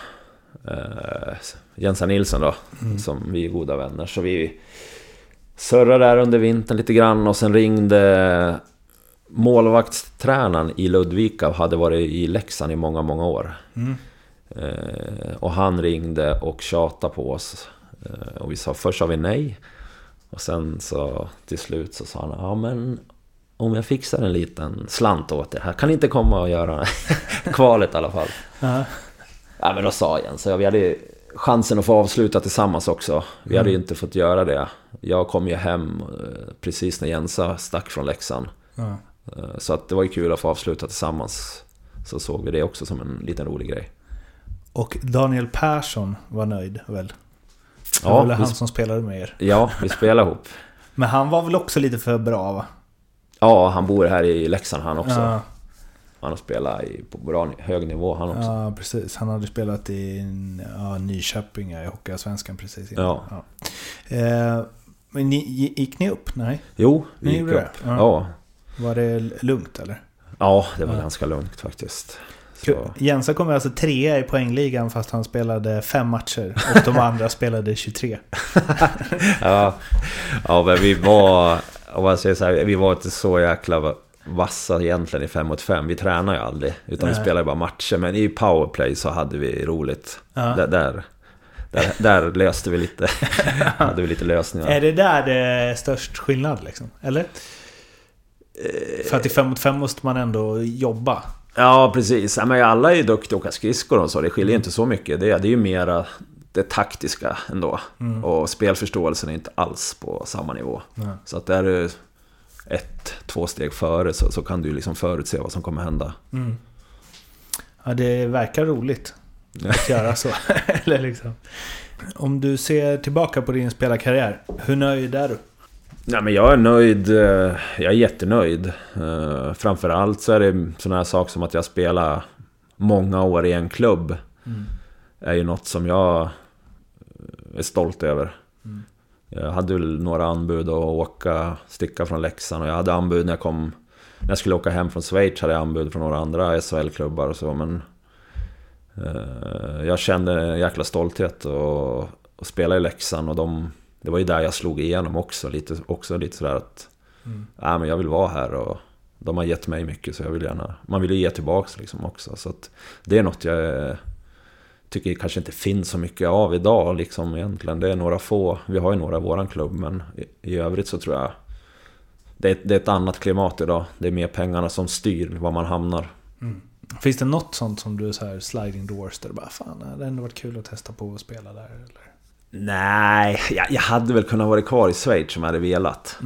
Eh, Jensa Nilsson då, som vi är goda vänner. Så vi surrade där under vintern lite grann och sen ringde målvaktstränaren i Ludvika hade varit i Leksand i många, många år. Eh, och han ringde och tjatade på oss. Eh, och vi sa, först sa vi nej. Och sen så till slut så sa han, ja men om jag fixar en liten slant åt er här, kan ni inte komma och göra [laughs] kvalet i alla fall? Ja. Ja men då sa så vi hade chansen att få avsluta tillsammans också. Vi hade ju inte fått göra det. Jag kom ju hem eh, precis när Jensa stack från Leksand. Ja. Eh, Så att det var ju kul att få avsluta tillsammans. Så såg vi det också som en liten rolig grej. Och Daniel Persson var nöjd väl? Det Ja, var väl han som spelade med er. Ja, vi spelade ihop. Men han var väl också lite för bra va? Ja, han bor här i Leksand han också. Ja, Han har spelat i, på bra, hög nivå han också. ja precis. Han hade spelat i ja, Nyköping i Hockeyallsvenskan precis innan. Ja. Eh, men ni, gick ni upp? Nej? Jo, vi Ni gick upp. Ja. Ja. Var det lugnt eller? ja, det var Ja. ganska lugnt faktiskt. Så. Jensa kom alltså trea i poängligan fast han spelade fem matcher och de andra [laughs] spelade 23. [laughs] Ja, ja men vi var... Om man säger så här, vi var inte så jäkla vassa egentligen i 5 mot 5. Vi tränade ju aldrig. Utan vi Nej. spelade bara matcher. Men i powerplay så hade vi roligt. Ja. Där, där, där, där löste vi lite... [laughs] hade vi lite lösningar. Är det där det är störst skillnad liksom? Eller? För att i fem mot fem måste man ändå jobba. Ja, precis. Men alla är ju duktiga att åka skridskor och så. Det skiljer inte så mycket. Det, det är ju mera det taktiska ändå. Och spelförståelsen är inte alls på samma nivå. Nej. Så att där är ett, två steg före så, så kan du liksom förutse vad som kommer hända. Ja, det verkar roligt att [laughs] göra så. [laughs] Eller liksom. Om du ser tillbaka på din spelarkarriär, hur nöjd är du? Nej, men jag är nöjd. eh, Jag är jättenöjd. Eh, Framförallt så är det sådana här saker som att jag spelar många år i en klubb. är ju något som jag eh, är stolt över. Jag hade några anbud att åka, sticka från Leksand och jag hade anbud när jag kom... När jag skulle åka hem från Schweiz hade jag anbud från några andra SHL-klubbar och så men... Jag kände en jäkla stolthet och, och spela i Leksand och de... Det var ju där jag slog igenom också, lite, också lite sådär att... Nej men jag vill vara här och... De har gett mig mycket så jag vill gärna... Man vill ju ge tillbaks liksom också så att... Det är något jag... eh, tycker kanske inte finns så mycket av idag liksom egentligen. Det är några få, vi har ju några i våran klubb men i, i övrigt så tror jag det är, det är ett annat klimat idag. Det är mer pengarna som styr var man hamnar. Finns det något sånt som du så här sliding doors där du bara fan, det hade ändå varit kul att testa på att spela där? Eller? Nej, jag, jag hade väl kunnat vara kvar i Schweiz om jag hade velat.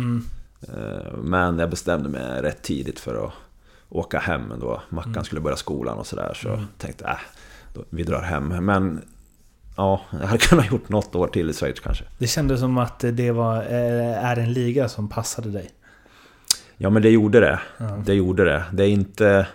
Eh, Men jag bestämde mig rätt tidigt för att åka hem då. Mackan skulle börja skolan och sådär. Så tänkte jag, äh, vi drar hem. Men ja, jag hade [laughs] kunnat gjort något år till i Schweiz kanske. Det kändes som att det var, eh, är en liga som passade dig. Ja men det gjorde det. Det gjorde det. Det är inte...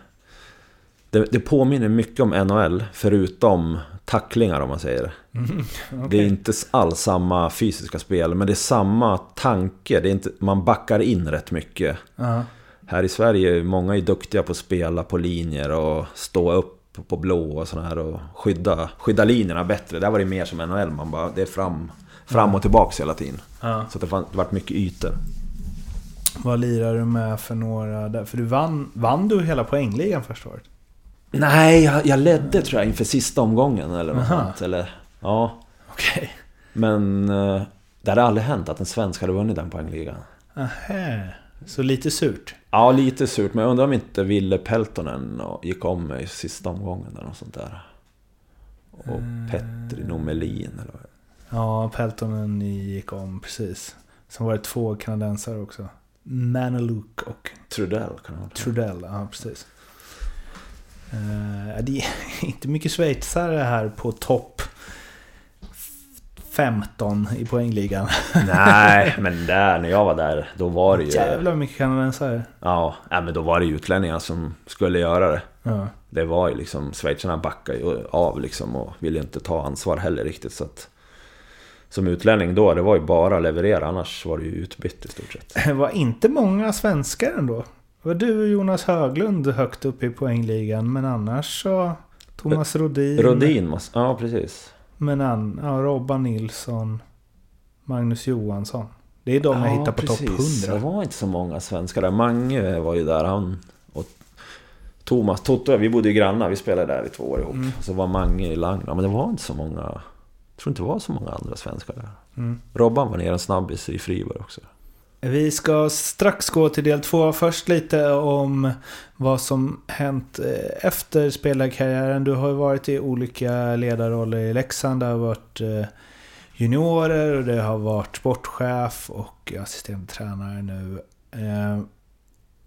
Det, det påminner mycket om NHL, förutom tacklingar om man säger. [laughs] Det är inte alls samma fysiska spel, men det är samma tanke. Det är inte, man backar in rätt mycket. Ja. Här i Sverige är många är duktiga på att spela på linjer och stå upp på blå och sådär och skydda, skydda linjerna bättre. Där var det mer som NHL, man bara, det är fram, fram och tillbaks hela tiden. Ja. Så det fann- det vart mycket ytor. Vad lirar du med för några där? För du vann, vann du hela poängligan första året? Nej, jag, jag ledde tror jag inför sista omgången eller något sånt. Eller, ja. Okej. Men eh, det hade aldrig hänt att en svensk hade vunnit den poängligan. Okay. Så lite surt. Ja, lite surt. Men jag undrar om inte Ville Peltonen och gick om mig i sista omgången eller något sånt där. Och Petri Nomelin eller vad Ja, Peltonen gick om precis. Sen var det två kanadensare också. Manalook och Trudell kan det vara. Trudell. Ja, precis. Eh, det är [laughs] inte mycket schweizare här på topp 15 i poängligan. [laughs] Nej, men där när jag var där, då var det ju... Jävlar mycket kanadensare. Ja, men då var det ju utlänningar som skulle göra det. Ja. Det var ju liksom, schweizarna backade ju av liksom och ville inte ta ansvar heller riktigt. Så att, som utlänning då, det var ju bara att leverera, annars var det ju utbytt i stort sett. [laughs] Det var inte många svenskar ändå. Det var du och Jonas Höglund högt upp i poängligan. Men annars så... Thomas Rodin. Rodin, ja precis. Men an, ja, Robban Nilsson. Magnus Johansson. Det är de jag hittar på topp precis. 100. Det var inte så många svenskar där. Mange var ju där, han och Thomas, Toto, vi bodde ju grannar, vi spelade där i två år ihop. Mm. Så var Mange i Langna, men det var inte så många... Jag tror inte det var så många andra svenskar där. Mm. Robban var nere en snabbis i Friberg också. Vi ska strax gå till del två. Först lite om vad som hänt eh, efter spelarkarriären. Du har ju varit i olika ledarroller i Leksand. Det har varit eh, juniorer och det har varit sportchef och assisterande tränare nu. Eh,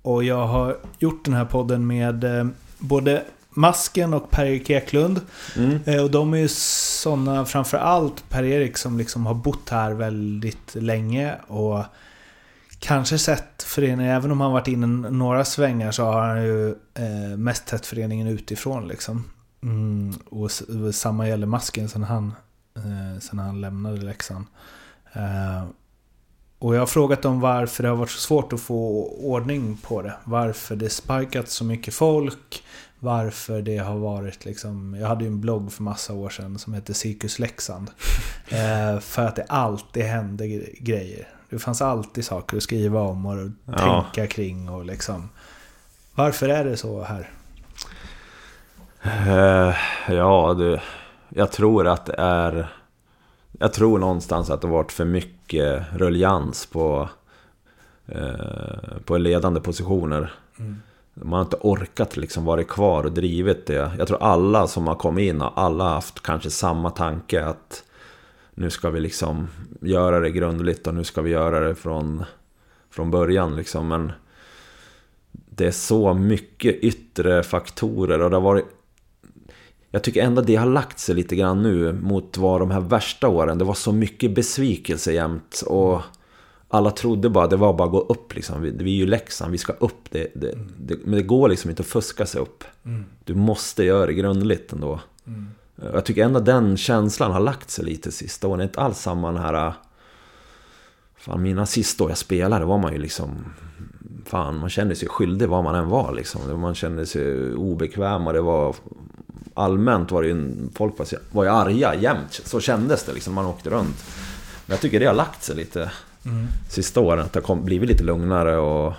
Och jag har gjort den här podden med både Masken och Per-Erik Eklund. Mm. Och de är ju sådana, framförallt Per-Erik som liksom har bott här väldigt länge och kanske sett föreningen, även om han varit inne några svängar så har han ju eh, mest sett föreningen utifrån liksom. Mm, och, samma gäller Masken sen han, eh, sen han lämnade Leksand. Eh, och jag har frågat dem varför det har varit så svårt att få ordning på det. Varför det sparkats så mycket folk. Varför det har varit liksom... Jag hade ju en blogg för massa år sedan som hette Cirkus Leksand. [laughs] Eh, för att det alltid hände gre- grejer. Det fanns alltid saker att skriva om och Ja. tänka kring och liksom... Varför är det så här? Eh, ja, du. Jag tror att det är... Jag tror någonstans att det har varit för mycket ruljans på, eh, på ledande positioner. Man har inte orkat liksom vara kvar och drivit det. Jag tror alla som har kommit in har alla haft kanske samma tanke att nu ska vi liksom göra det grundligt och nu ska vi göra det från, från början liksom. Men det är så mycket yttre faktorer och det har varit jag tycker ändå det har lagt sig lite grann nu mot vad de här värsta åren. Det var så mycket besvikelse jämt. Och alla trodde bara det var bara att gå upp liksom. Vi, vi är ju Leksand, vi ska upp. Det, det, det, men det går liksom inte att fuska sig upp. Du måste göra det grundligt ändå. Jag tycker ändå den känslan har lagt sig lite sista åren. Inte alls samma den här... Fan, mina sista år jag spelade var man ju liksom... Fan, man kände sig skyldig vad man än var liksom. Man kände sig obekväm och det var... Allmänt var det ju... Folk var, var ju arga jämt. Så kändes det liksom man åkte runt. Men jag tycker det har lagt sig lite sista åren. Att det har blivit lite lugnare och...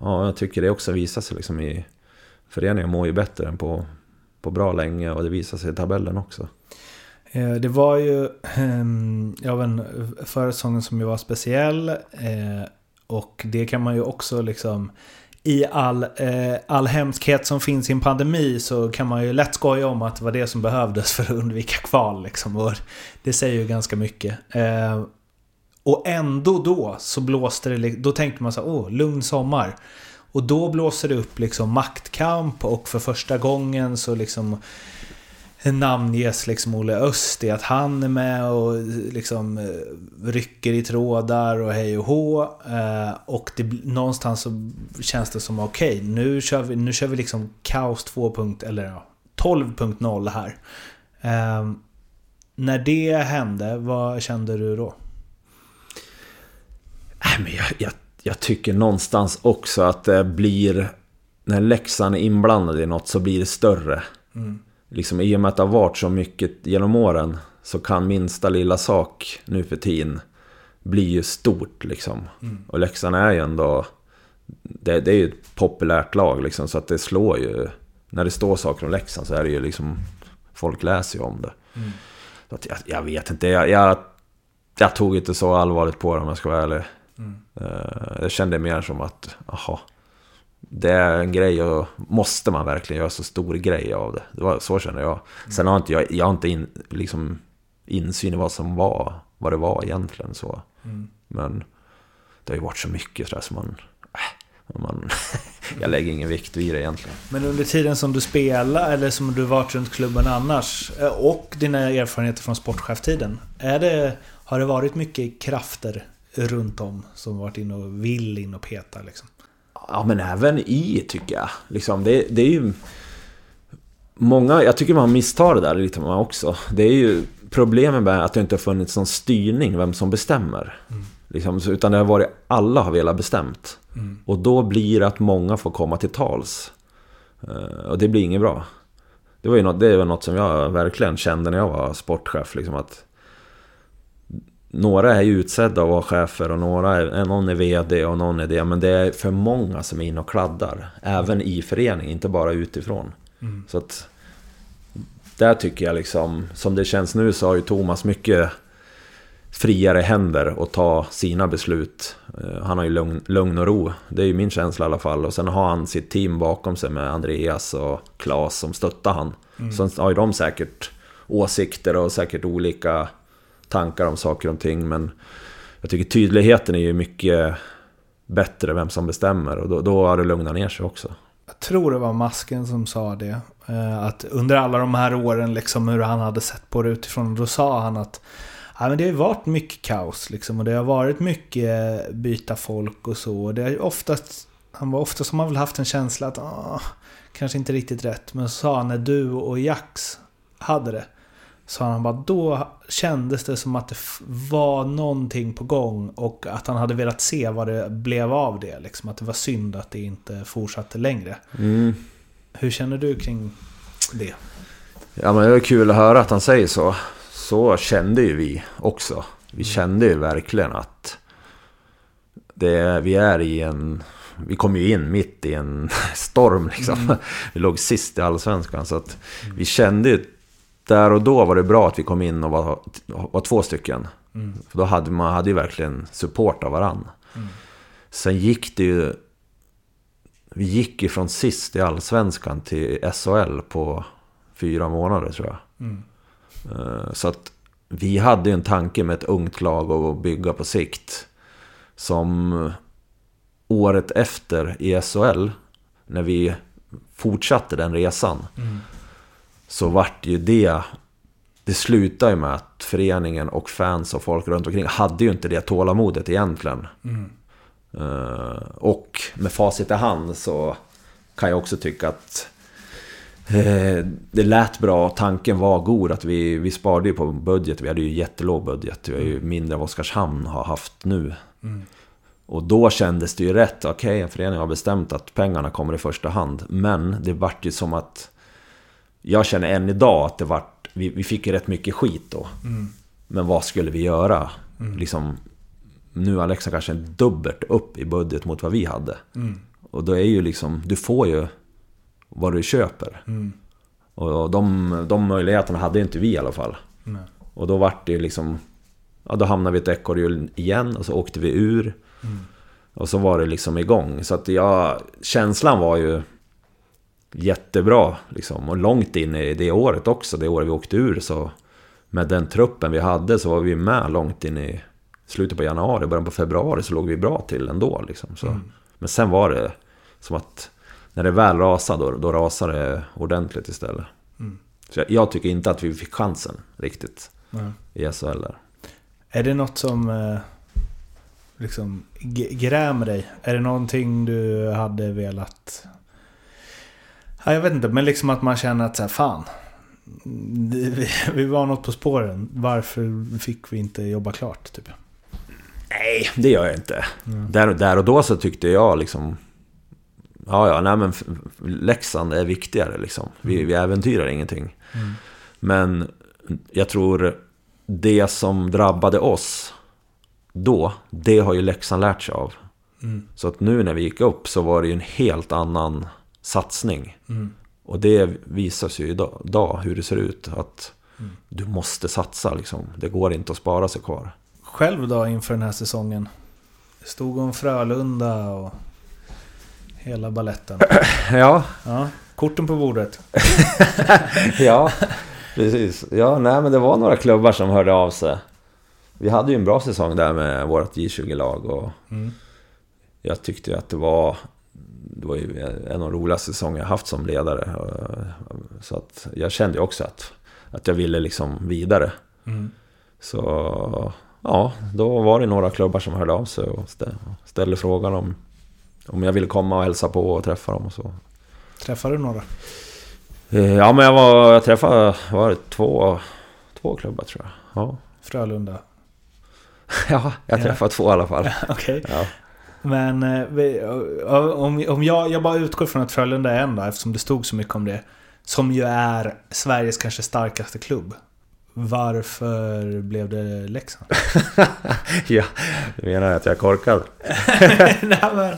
Ja, jag tycker det också visar sig liksom i... Föreningen mår ju bättre än på, på bra länge och det visar sig i tabellen också. Eh, det var ju ehm, ja, men, förra säsongen som ju var speciell. Eh, och det kan man ju också liksom... I all, eh, all hemskhet som finns i en pandemi så kan man ju lätt skoja om att det var det som behövdes för att undvika kval. Liksom. Och det säger ju ganska mycket. Eh, Och ändå då så blåste det... Då tänkte man så här, åh, lugn sommar. Och då blåser det upp liksom maktkamp och för första gången så liksom namnges liksom Olle Öst i att han är med och liksom eh, rycker i trådar och hej och hå. Eh, och det, någonstans så känns det som okej, nu, kör vi, nu kör vi liksom kaos 2. eller ja, 12.0 här. Ehm, när det hände, vad kände du då? Nej, men jag, jag, jag tycker någonstans också att det blir... När Leksand är inblandad i något så blir det större. Liksom i och med att det har varit så mycket genom åren så kan minsta lilla sak nu för tiden bli ju stort liksom. Och Leksand är ju ändå... Det, det är ju ett populärt lag liksom så att det slår ju... När det står saker om Leksand så är det ju liksom... Folk läser ju om det. Så att jag, jag vet inte, jag, jag, jag tog inte så allvarligt på det om jag ska vara ärlig. Eh, Jag kände mer som att, aha, det är en grej och måste man verkligen göra så stor grej av det. det var, så känner jag. Sen har inte jag, jag har inte in, liksom insyn i vad som var, vad det var egentligen så. Men det har ju varit så mycket sådär som man... Äh, man [laughs] jag lägger ingen vikt vid det egentligen. Men under tiden som du spelar, eller som du varit runt klubben annars, eh, och dina erfarenheter från sportcheftiden. Är det, har det varit mycket krafter runt om som varit inne och vill in och peta liksom? Ja, men även i tycker jag. Liksom, det, det är ju... Många, jag tycker man misstar det där lite man också. Det är ju problemet med att det inte har funnits någon styrning vem som bestämmer. Mm. Liksom, utan det har varit alla har velat bestämt. Mm. Och då blir det att många får komma till tals. Uh, och det blir inget bra. Det var ju något, det var något som jag verkligen kände när jag var sportchef. Liksom att några är ju utsedda att vara chefer och några är, någon är VD och någon är det. Men det är för många som är inne och kladdar. Även i föreningen, inte bara utifrån. Mm. Så att... Där tycker jag liksom, som det känns nu så har ju Thomas mycket friare händer att ta sina beslut. Eh, han har ju lugn, lugn och ro. Det är ju min känsla i alla fall. Och sen har han sitt team bakom sig med Andreas och Claes som stöttar han. Mm. Sen har ju de säkert åsikter och säkert olika tankar om saker och ting. Men jag tycker tydligheten är ju mycket bättre vem som bestämmer. Och då, då har det lugnat ner sig också. Jag tror det var Masken som sa det. Eh, att under alla de här åren, liksom hur han hade sett på det utifrån. Då sa han att Ja, men det har ju varit mycket kaos liksom och det har varit mycket byta folk och så. Det är oftast, han var ofta som har väl haft en känsla att ah, kanske inte riktigt rätt. Men så sa han när du och Jax hade det. Så han bara, då kändes det som att det var någonting på gång och att han hade velat se vad det blev av det. Liksom. Att det var synd att det inte fortsatte längre. Mm. Hur känner du kring det? Ja men det är kul att höra att han säger så så kände ju vi också. Vi kände ju verkligen att det, vi är i en... Vi kom ju in mitt i en [laughs] storm liksom. Mm. Vi låg sist i Allsvenskan. Så att vi kände ju... Där och då var det bra att vi kom in och var, var två stycken. Mm. För då hade man hade ju verkligen support av varandra. Mm. Sen gick det ju... Vi gick ju från sist i Allsvenskan till SHL på fyra månader tror jag. Mm. Eh, så att vi hade en tanke med ett ungt lag att bygga på sikt. Som året efter i SHL, när vi fortsatte den resan. Mm. Så vart ju det... Det slutade ju med att föreningen och fans och folk runt omkring hade ju inte det tålamodet egentligen. Mm. Uh, och med facit i hand så kan jag också tycka att eh, det lät bra, tanken var god att vi, vi sparade ju på budget. Vi hade ju jättelåg budget. Vi har ju mindre än vad Oskarshamn har haft nu. Mm. Och då kändes det ju rätt. Okej, okay, förening har bestämt att pengarna kommer i första hand. Men det vart ju som att... Jag känner än idag att det vart... Vi, vi fick ju rätt mycket skit då. Mm. Men vad skulle vi göra? Mm. Liksom, nu Alexa kanske dubbelt upp i budget mot vad vi hade. Mm. Och då är ju liksom... Du får ju vad du köper. Mm. Och de, de möjligheterna hade inte vi i alla fall. Nej. Och då vart det liksom... Ja, då hamnade vi i ett ekorrhjul igen och så åkte vi ur. Mm. Och så var det liksom igång. Så att ja, känslan var ju jättebra. Liksom. Och långt in i det året också, det året vi åkte ur. Så med den truppen vi hade så var vi med långt in i slutet på januari, början på februari så låg vi bra till ändå. Liksom. Så, mm. Men sen var det som att när det väl rasade, då, då rasade det ordentligt istället. Mm. Så jag, jag, tycker inte att vi fick chansen riktigt mm. i SHL där. Är det något som eh, liksom grämer dig? Är det någonting du hade velat... Ja, jag vet inte, men liksom att man känner att så här, fan. Vi, vi var något på spåren. Varför fick vi inte jobba klart? Typ? Nej, det gör jag inte. Mm. Där, där och då så tyckte jag liksom Ja, ja, nej men Leksand är viktigare liksom. Vi, mm. vi äventyrar ingenting. Mm. Men jag tror det som drabbade oss då, det har ju Leksand lärt sig av. Mm. Så att nu när vi gick upp så var det ju en helt annan satsning. Mm. Och det visar sig ju idag, idag hur det ser ut. Att mm. du måste satsa liksom. Det går inte att spara sig kvar. Själv då inför den här säsongen? Stod om Frölunda och hela balletten. [clears throat] Ja, Ja, korten på bordet. [laughs] ja, precis. Ja, nej men det var några klubbar som hörde av sig. Vi hade ju en bra säsong där med vårt J20-lag och Mm. jag tyckte ju att det var... Det var ju en av de roligaste säsonger jag haft som ledare. Så att jag kände också att, att jag ville liksom vidare. Mm. Så ja, då var det några klubbar som hörde av sig och stä- ställde frågan om, om jag ville komma och hälsa på och träffa dem och så. Träffade du några? Eh, Ja men jag var, jag träffade, var det två, två klubbar tror jag. Ja, Frölunda? [laughs] ja jag Ja. träffade två i alla fall. [laughs] Okej. Ja. Men eh, om, om jag, jag bara utgår från att Frölunda är en då, eftersom det stod så mycket om det. Som ju är Sveriges kanske starkaste klubb. Varför blev det Leksand? [laughs] ja, du menar att jag är korkad? [laughs] Nej, men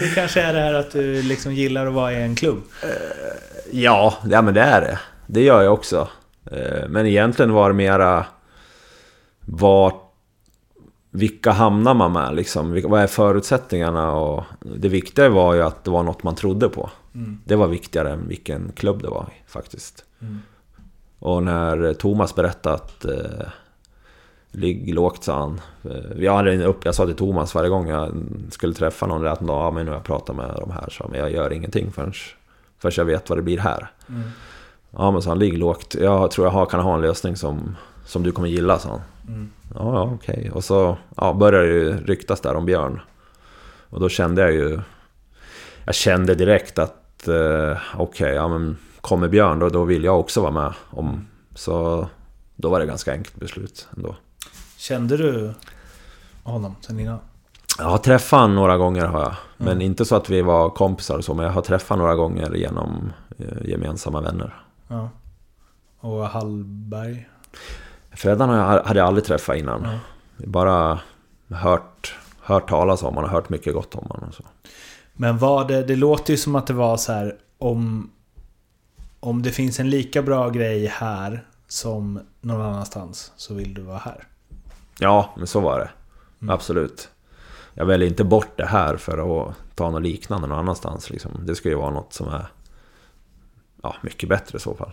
det kanske är det här att du liksom gillar att vara i en klubb. Ja, ja men det är det. Det gör jag också. Eh, Men egentligen var det mera... Vart... Vilka hamnar man med liksom? Vad är förutsättningarna? Och det viktiga var ju att det var något man trodde på. Det var viktigare än vilken klubb det var faktiskt. Och när Thomas berättade att eh, Ligg lågt sa han. Eh, Vi hade en upp, jag sa till Thomas varje gång jag skulle träffa någon att ja, men nu har jag pratat med de här så men jag gör ingenting förrän, förrän jag vet vad det blir här. Ja men sa han, ligg lågt. Jag tror jag kan ha en lösning som, som du kommer gilla sa han. Ja, ja okej. Och så ja, började det ju ryktas där om Björn. Och då kände jag ju... Jag kände direkt att eh, okej, ja men kommer Björn då, då vill jag också vara med. Om, så då var det ganska enkelt beslut ändå. Kände du honom sen innan? Jag har träffat honom några gånger har jag. Men inte så att vi var kompisar och så. Men jag har träffat några gånger genom eh, gemensamma vänner. Ja. Och Hallberg? Freddan hade jag aldrig träffat innan. Bara hört, hört talas om honom hört mycket gott om honom. och Så. Men var det, det låter ju som att det var så här om, om det finns en lika bra grej här som någon annanstans så vill du vara här. Ja, men så var det. Absolut. Jag väljer inte bort det här för att ta något liknande någon annanstans. Liksom. Det ska ju vara något som är ja, mycket bättre i så fall.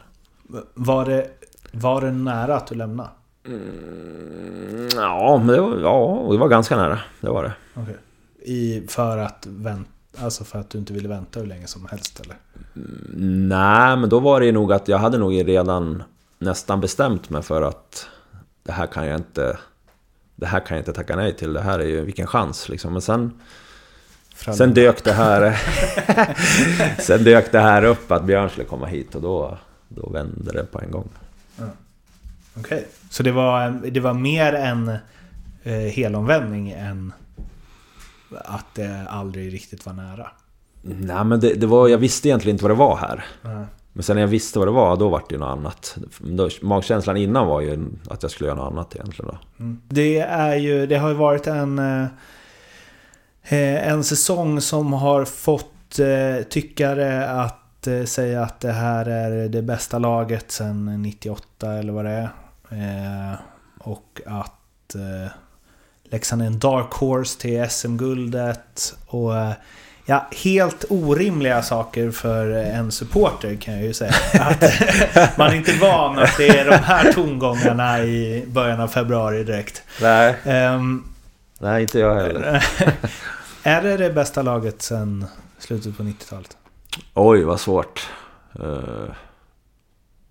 Var det, var det nära att du lämnade? Mm, Ja, men det var, ja, det var ganska nära. Det var det. Okej. I, för att vänta, alltså för att du inte ville vänta hur länge som helst eller? Nej, men då var det nog att jag hade nog redan nästan bestämt mig för att det här kan jag inte... Det här kan jag inte tacka nej till. Det här är ju vilken chans liksom. Men sen... Sen dök det här... [laughs] sen dök det här upp att Björn skulle komma hit och då, då vände det på en gång. Okej. Så det var, det var mer en eh, helomvändning än att det aldrig riktigt var nära? Nej men det, det var, jag visste egentligen inte vad det var här. Nej. Men sen när jag visste vad det var, då var det ju något annat. Då, magkänslan innan var ju att jag skulle göra något annat egentligen då. Det är ju, det har ju varit en, eh, en säsong som har fått eh, tyckare att eh, säga att det här är det bästa laget sedan 98 eller vad det är. Eh, och att eh, Leksand är en dark horse till SM-guldet. Och eh, ja, helt orimliga saker för en supporter kan jag ju säga. [laughs] Att man är inte van att det är de här tongångarna i början av februari direkt. Nej. Ehm, Nej, inte jag heller. [laughs] är det det bästa laget sedan slutet på 90-talet? Oj, vad svårt. Eh,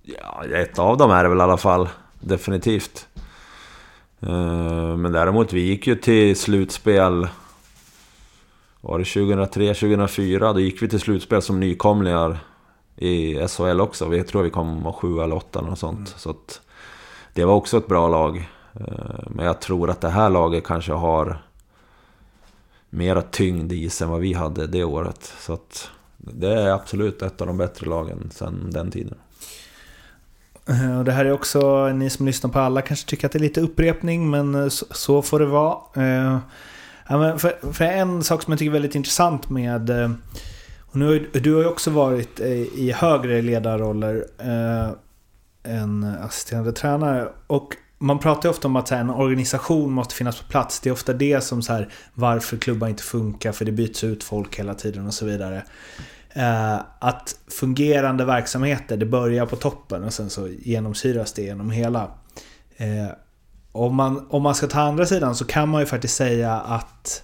ja, ett av dem är det väl i alla fall. Definitivt. Eh, men däremot, vi gick ju till slutspel... Var det 2003, 2004? Då gick vi till slutspel som nykomlingar i SHL också. Vi tror vi kom sju eller åtta något sånt. Så att det var också ett bra lag. Eh, Men jag tror att det här laget kanske har mera tyngd i sig än vad vi hade det året. Så att det är absolut ett av de bättre lagen sedan den tiden. Eh, och det här är också, ni som lyssnar på alla kanske tycker att det är lite upprepning, men eh, så, får det vara. Eh, ja, men för, för en sak som jag tycker är väldigt intressant med... Och nu, du har ju också varit i högre ledarroller eh, än assisterande tränare. Och man pratar ju ofta om att så här, en organisation måste finnas på plats. Det är ofta det som så här, varför klubbar inte funkar, för det byts ut folk hela tiden och så vidare. Eh, att fungerande verksamheter, det börjar på toppen och sen så genomsyras det genom hela. Eh, om, man, om man ska ta andra sidan så kan man ju faktiskt säga att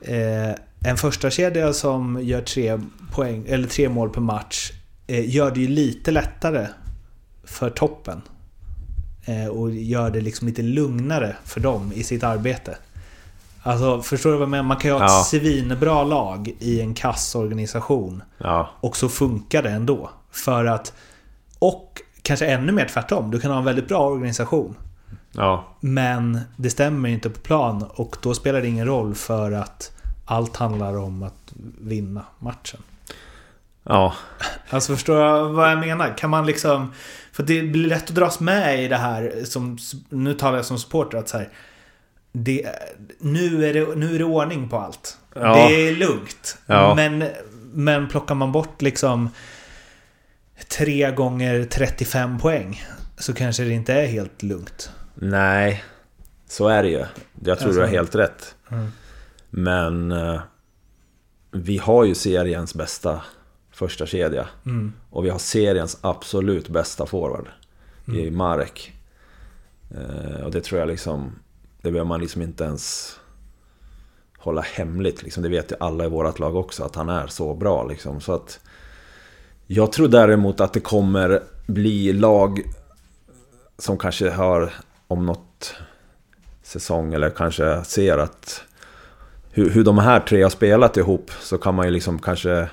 eh, en första kedja som gör tre, poäng, eller tre mål per match eh, gör det ju lite lättare för toppen. Eh, och gör det liksom lite lugnare för dem i sitt arbete. Alltså, förstår du vad jag menar? Man kan ju ha ett Ja. svinbra lag i en kassorganisation. Ja, Och så funkar det ändå. För att... Och kanske ännu mer tvärtom. Du kan ha en väldigt bra organisation. ja, Men det stämmer inte på plan och då spelar det ingen roll för att allt handlar om att vinna matchen. ja, Alltså förstår jag vad jag menar? Kan man liksom... För det blir lätt att dras med i det här som... Nu talar jag som supporter att så här, det, nu, är det, nu är det ordning på allt. Ja. Det är lugnt. Ja. Men, men plockar man bort liksom... Tre gånger 35 poäng. Så kanske det inte är helt lugnt. nej. Så är det ju. Jag tror Alltså. du har helt rätt. Mm. Men eh, vi har ju seriens bästa första kedja Mm. Och vi har seriens absolut bästa forward i Mm. Marek. Eh, och det tror jag liksom... Det behöver man liksom inte ens hålla hemligt. Liksom. Det vet ju alla i vårt lag också, att han är så bra. Liksom. Så att... Jag tror däremot att det kommer bli lag som kanske har om något säsong eller kanske ser att hur, hur de här tre har spelat ihop så kan man ju liksom kanske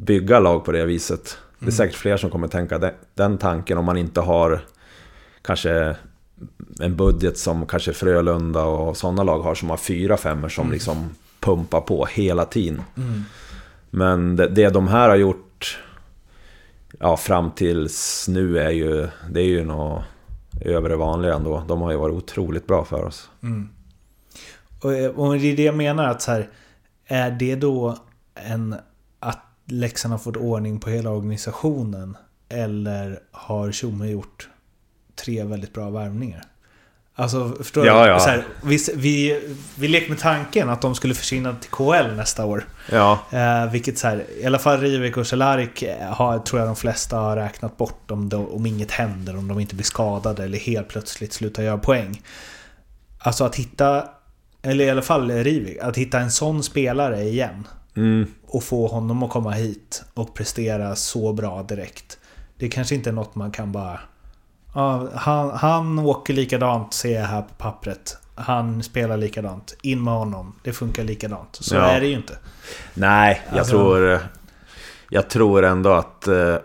bygga lag på det viset. Det är säkert fler som kommer tänka den, den tanken om man inte har kanske en budget som kanske Frölunda och sådana lag har som har fyra femmor som liksom pumpar på hela tiden. Men det, det de här har gjort ja, fram tills nu är ju, det är ju något över det vanliga ändå. De har ju varit otroligt bra för oss. Och, och det är det jag menar att så här, är det då en Leksand har fått ordning på hela organisationen eller har Tjomme gjort tre väldigt bra värvningar? Alltså, förstår Ja, du? ja. Så här, vi, vi, vi leker med tanken att de skulle försvinna till KL nästa år. Ja, Eh, vilket så här, i alla fall Rivik och Cehlarik eh, har, tror jag de flesta har räknat bort om, de, om inget händer, om de inte blir skadade eller helt plötsligt slutar göra poäng. Alltså att hitta, eller i alla fall Rivik, att hitta en sån spelare igen mm, och få honom att komma hit och prestera så bra direkt. Det kanske inte är något man kan bara... Han, han åker likadant ser jag här på pappret. Han spelar likadant. In med honom. Det funkar likadant. Så Ja. är det ju inte. Nej, jag Alltså- tror... Jag tror ändå att... eh,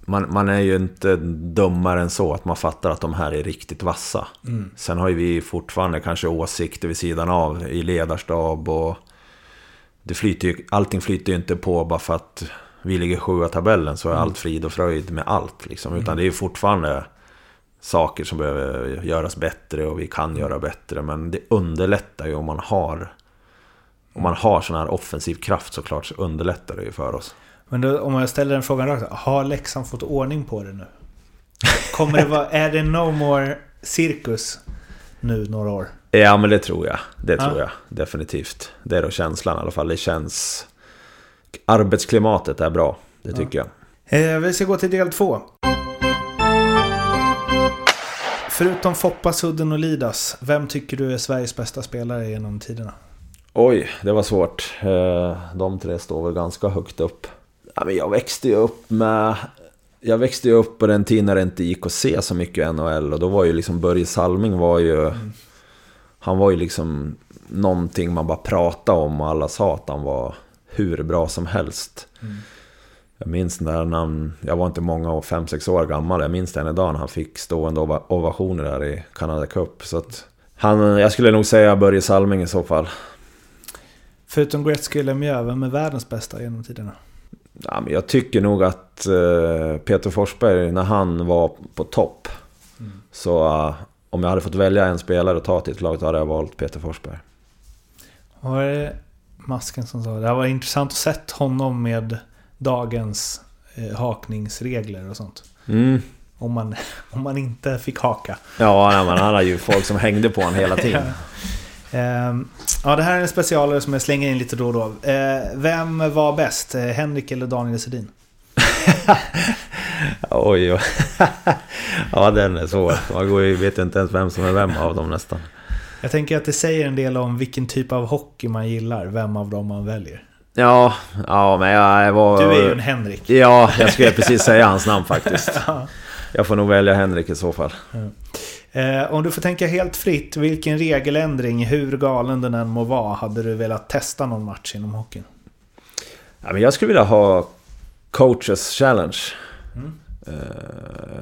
Man, man är ju inte dummare än så att man fattar att de här är riktigt vassa. Mm. Sen har ju vi fortfarande kanske åsikter vid sidan av i ledarstab och... Det flyter ju, allting flyter ju inte på bara för att vi ligger sjua tabellen så är Mm. allt frid och fröjd med allt liksom. Utan det är ju fortfarande saker som behöver göras bättre och vi kan göra bättre. Men det underlättar ju om man har om man har sån här offensiv kraft såklart så underlättar det ju för oss. Men då, om jag ställer den frågan rakt. Har Leksand fått ordning på det nu? Kommer det vara, är det no more cirkus nu några år? Ja men det tror jag. Det Ja. tror jag definitivt. Det är då känslan i alla fall. Det känns... Arbetsklimatet är bra. Det tycker jag. Eh, vi ska gå till del två. Förutom Foppa, Sudden och Lidas, vem tycker du är Sveriges bästa spelare genom tiderna? Oj, det var svårt. Eh, De tre står väl ganska högt upp. Ja, jag växte ju upp med... Jag växte ju upp på den tiden när det inte gick att se så mycket NHL och då var ju liksom Börje Salming var ju... Han var ju liksom någonting man bara pratade om och alla sa att han var hur bra som helst. Jag minns när han, jag var inte många år, fem sex år gammal, jag minns den idag när han fick stående ova- ovationer där i Canada Cup. Så att han, jag skulle nog säga Börje Salming i så fall. Förutom Gretzky och Lemieux, vem är världens bästa genom tiderna? Ja, men jag tycker nog att eh, Peter Forsberg, när han var på topp, så eh, om jag hade fått välja en spelare att ta till ett lag, så hade jag valt Peter Forsberg. Var det masken som sa det? Det var intressant att sett honom med dagens eh, hakningsregler och sånt. Mm. Om man, [laughs] om man inte fick haka. Ja, nej, men han hade ju folk som hängde på honom hela tiden. [laughs] Ehm, ja, det här är en specialare som jag slänger in lite då och då. Eh, vem var bäst? Eh, Henrik eller Daniel Sedin? [laughs] Oj, oj. [laughs] ja, den är svår. Man går ju, vet inte ens vem som är vem av dem nästan. Jag tänker att det säger en del om vilken typ av hockey man gillar, vem av dem man väljer. Ja, ja men jag, var... Du är ju en Henrik. Ja, jag skulle precis säga hans namn faktiskt. [laughs] Jag får nog välja Henrik i så fall. Eh, om du får tänka helt fritt, vilken regeländring, hur galen den än må vara, hade du velat testa någon match inom hockeyn? Ja, men jag skulle vilja ha coaches challenge. Eh,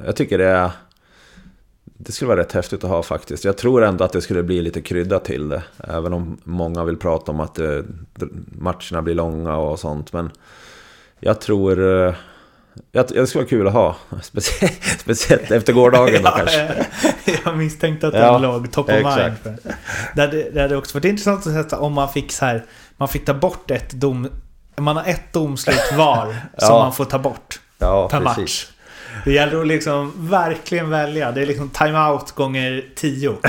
Jag tycker det. Det skulle vara rätt häftigt att ha faktiskt. Jag tror ändå att det skulle bli lite krydda till det. Även om många vill prata om att eh, matcherna blir långa och sånt. Men jag tror... eh, Jag, det skulle vara kul att ha. [laughs] Speciellt, speciellt efter gårdagen då [laughs] kanske. [laughs] jag misstänkte att Ja, den låg top of mind. exakt. För. Det, hade, det hade också varit intressant att sätta om man fick så här, man fick ta bort ett dom... Man har ett domslut var som Ja. man får ta bort Ja, per precis. match. Det gäller att liksom verkligen välja. Det är liksom timeout gånger tio. [laughs]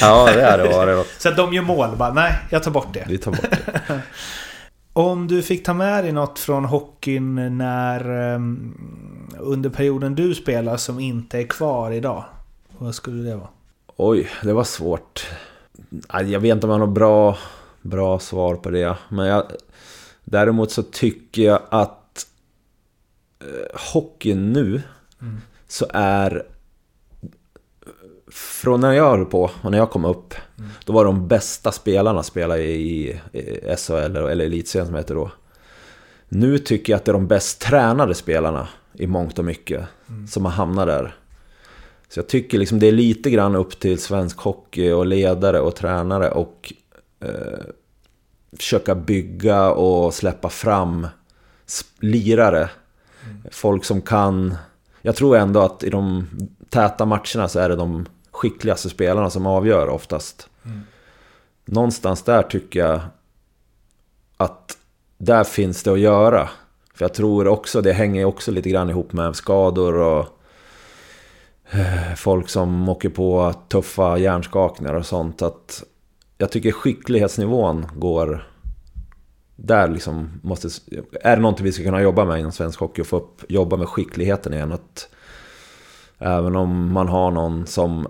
Ja, det hade varit något. Så att de gör mål. Bara, nej, jag tar bort det. Vi tar bort det. [laughs] Om du fick ta med dig något från hockeyn när ehm, under perioden du spelar som inte är kvar idag. Vad skulle det vara? Oj, det var svårt. Jag vet inte om jag har något bra, bra svar på det. Men jag, däremot så tycker jag att eh, hockeyn nu så är... Från när jag höll på och när jag kom upp. Då var de bästa spelarna spela i, i SHL eller Elitserien som heter då. Nu tycker jag att det är de bäst tränade spelarna i mångt och mycket som har hamnat där. Så jag tycker liksom det är lite grann upp till svensk hockey och ledare och tränare och eh, försöka bygga och släppa fram sp- Folk som kan... Jag tror ändå att i de täta matcherna så är det de skickligaste spelarna som avgör oftast. Någonstans där tycker jag att där finns det att göra. För jag tror också, det hänger också lite grann ihop med skador och eh, folk som åker på tuffa hjärnskakningar och sånt. Att jag tycker skicklighetsnivån går... Där liksom måste... Är det någonting vi ska kunna jobba med inom svensk hockey och få upp, jobba med skickligheten igen? Att även om man har någon som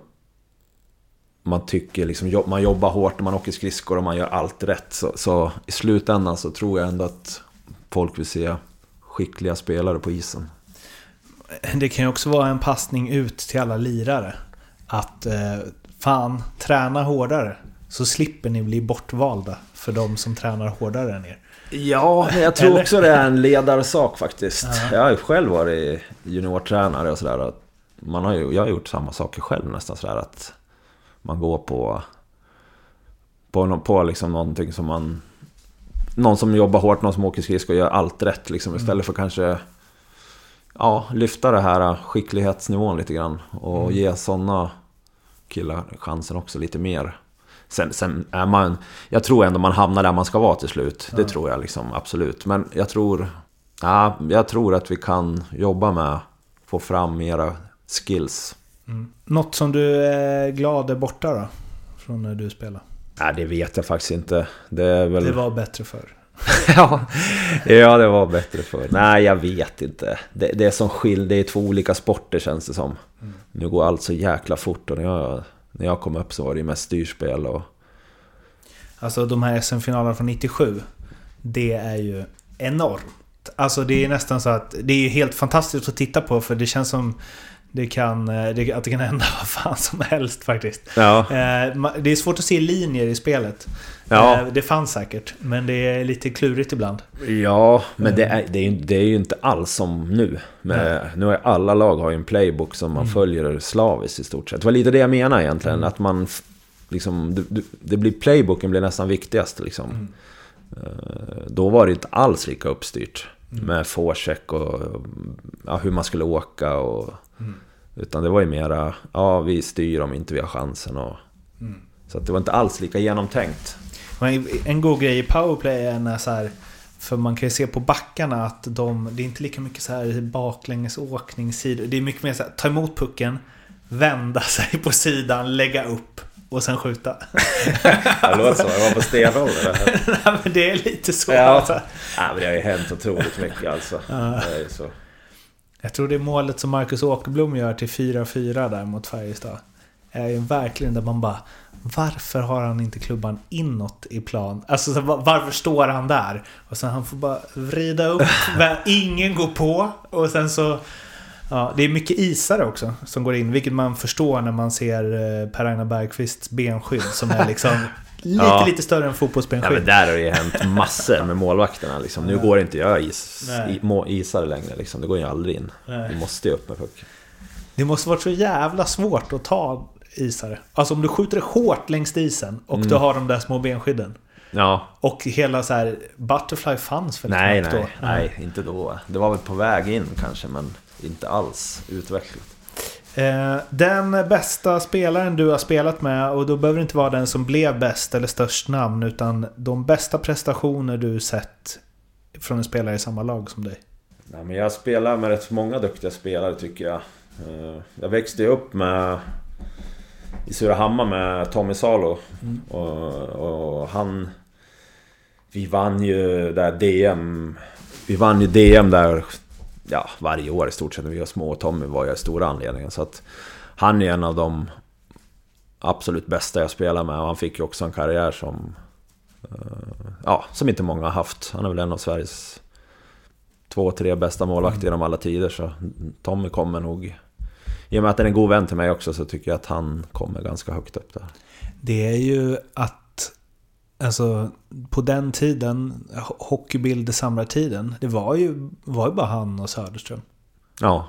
man tycker liksom, man jobbar hårt och man åker skridskor och man gör allt rätt. Så, så i slutändan så tror jag ändå att folk vill se skickliga spelare på isen. Det kan ju också vara en passning ut till alla lirare. Att eh, fan, träna hårdare. Så slipper ni bli bortvalda för de som tränar hårdare än er. Ja, jag tror också det är en ledarsak faktiskt. Jag har ju själv varit juniortränare och sådär. Man har ju, jag har gjort samma saker själv nästan sådär att man går på... På, på liksom någonting som man... Någon som jobbar hårt, någon som åker skridskor och gör allt rätt liksom. Istället för kanske... Ja, lyfta det här skicklighetsnivån lite grann. Och ge sådana killar chansen också lite mer. Sen, sen är man... Jag tror ändå man hamnar där man ska vara till slut. Det tror jag liksom, absolut. Men jag tror... Ja, jag tror att vi kan jobba med att få fram mera skills. Något som du är glad är borta då? Från när du spelar. Nej, det vet jag faktiskt inte. Det väl... Det var bättre förr. [laughs] ja, ja, det var bättre förr. Nej, jag vet inte. Det, det är som skill... Det är två olika sporter känns det som. Nu går allt så jäkla fort och när jag, när jag kom upp så var det ju mest styrspel och... Alltså de här SM-finalerna från 97. Det är ju enormt. Alltså det är nästan så att det är helt fantastiskt att titta på för det känns som det kan, eh, det, att det kan hända [laughs] vad fan som helst faktiskt. Ja. Eh, Det är svårt att se linjer i spelet. Ja. Eh, Det fanns säkert, men det är lite klurigt ibland. Ja, men det är, det, är, ju- det är ju inte alls som nu. Med, nu har alla lag har ju en playbook som man följer slaviskt i stort sett. Det var lite det jag menade egentligen. Att man liksom... Det blir playbooken blir nästan viktigast liksom. Eh, Då var det inte alls lika uppstyrt. Med forecheck och ja, hur man skulle åka och... Utan det var ju mera, ja vi styr om inte vi har chansen och... Så att det var inte alls lika genomtänkt. Men En god grej i powerplay är när så här, För man kan ju se på backarna att de, det är inte lika mycket så här baklängesåkningssidor. Det är mycket mer så här, ta emot pucken, vända sig på sidan, lägga upp och sen skjuta. [laughs] Det låter som jag var på stenålder. [laughs] Nej, men det är lite så. Ja. Alltså. Ja, men det har ju hänt otroligt mycket alltså. Det är så. Jag tror det målet som Marcus Åkerblom gör till 4-4 där mot Färjestad. Är ju verkligen där man bara... Varför har han inte klubban inåt i plan? Alltså så va- varför står han där? Och sen han får bara vrida upp, [laughs] men ingen går på. Och sen så... Ja, det är mycket isare också som går in, vilket man förstår när man ser eh, Per-Agnar Bergqvists benskydd som är liksom [laughs] lite, Ja. lite större än Ja, fotbollsbenskydd. men där har det ju hänt massor med målvakterna. Liksom. Nu går inte göra is, Nej. i, må, isare längre. Liksom. Det går ju aldrig in. Nej. Vi måste ju upp med pucken. Det måste varit så jävla svårt att ta isare. Alltså om du skjuter hårt längs isen och Mm. du har de där små benskydden. Ja, Och hela så här Butterfly fanns väl nej, knappt nej, då? nej, inte då. Det var väl på väg in kanske, men inte alls utvecklat. Eh, den bästa spelaren du har spelat med, och då behöver det inte vara den som blev bäst eller störst namn, utan de bästa prestationer du sett från en spelare i samma lag som dig. Nej, men jag spelar med rätt många duktiga spelare tycker jag. Eh, Jag växte upp med... I Surahammar med Tommy Salo. Och, och han... Vi vann ju där DM... Vi vann ju DM där ja, varje år i stort sett när vi var små. Och Tommy var ju stora anledningen. Så att han är en av de absolut bästa jag spelar med. Och han fick ju också en karriär som... Eh, ja, som inte många har haft. Han är väl en av Sveriges två, tre bästa målvakter genom alla tider. Så Tommy kommer nog... I och med att han är en god vän till mig också så tycker jag att han kommer ganska högt upp där. Det är ju att Alltså på den tiden, ho- hockeybild samlartiden, det var ju, var ju bara han och Söderström. Ja,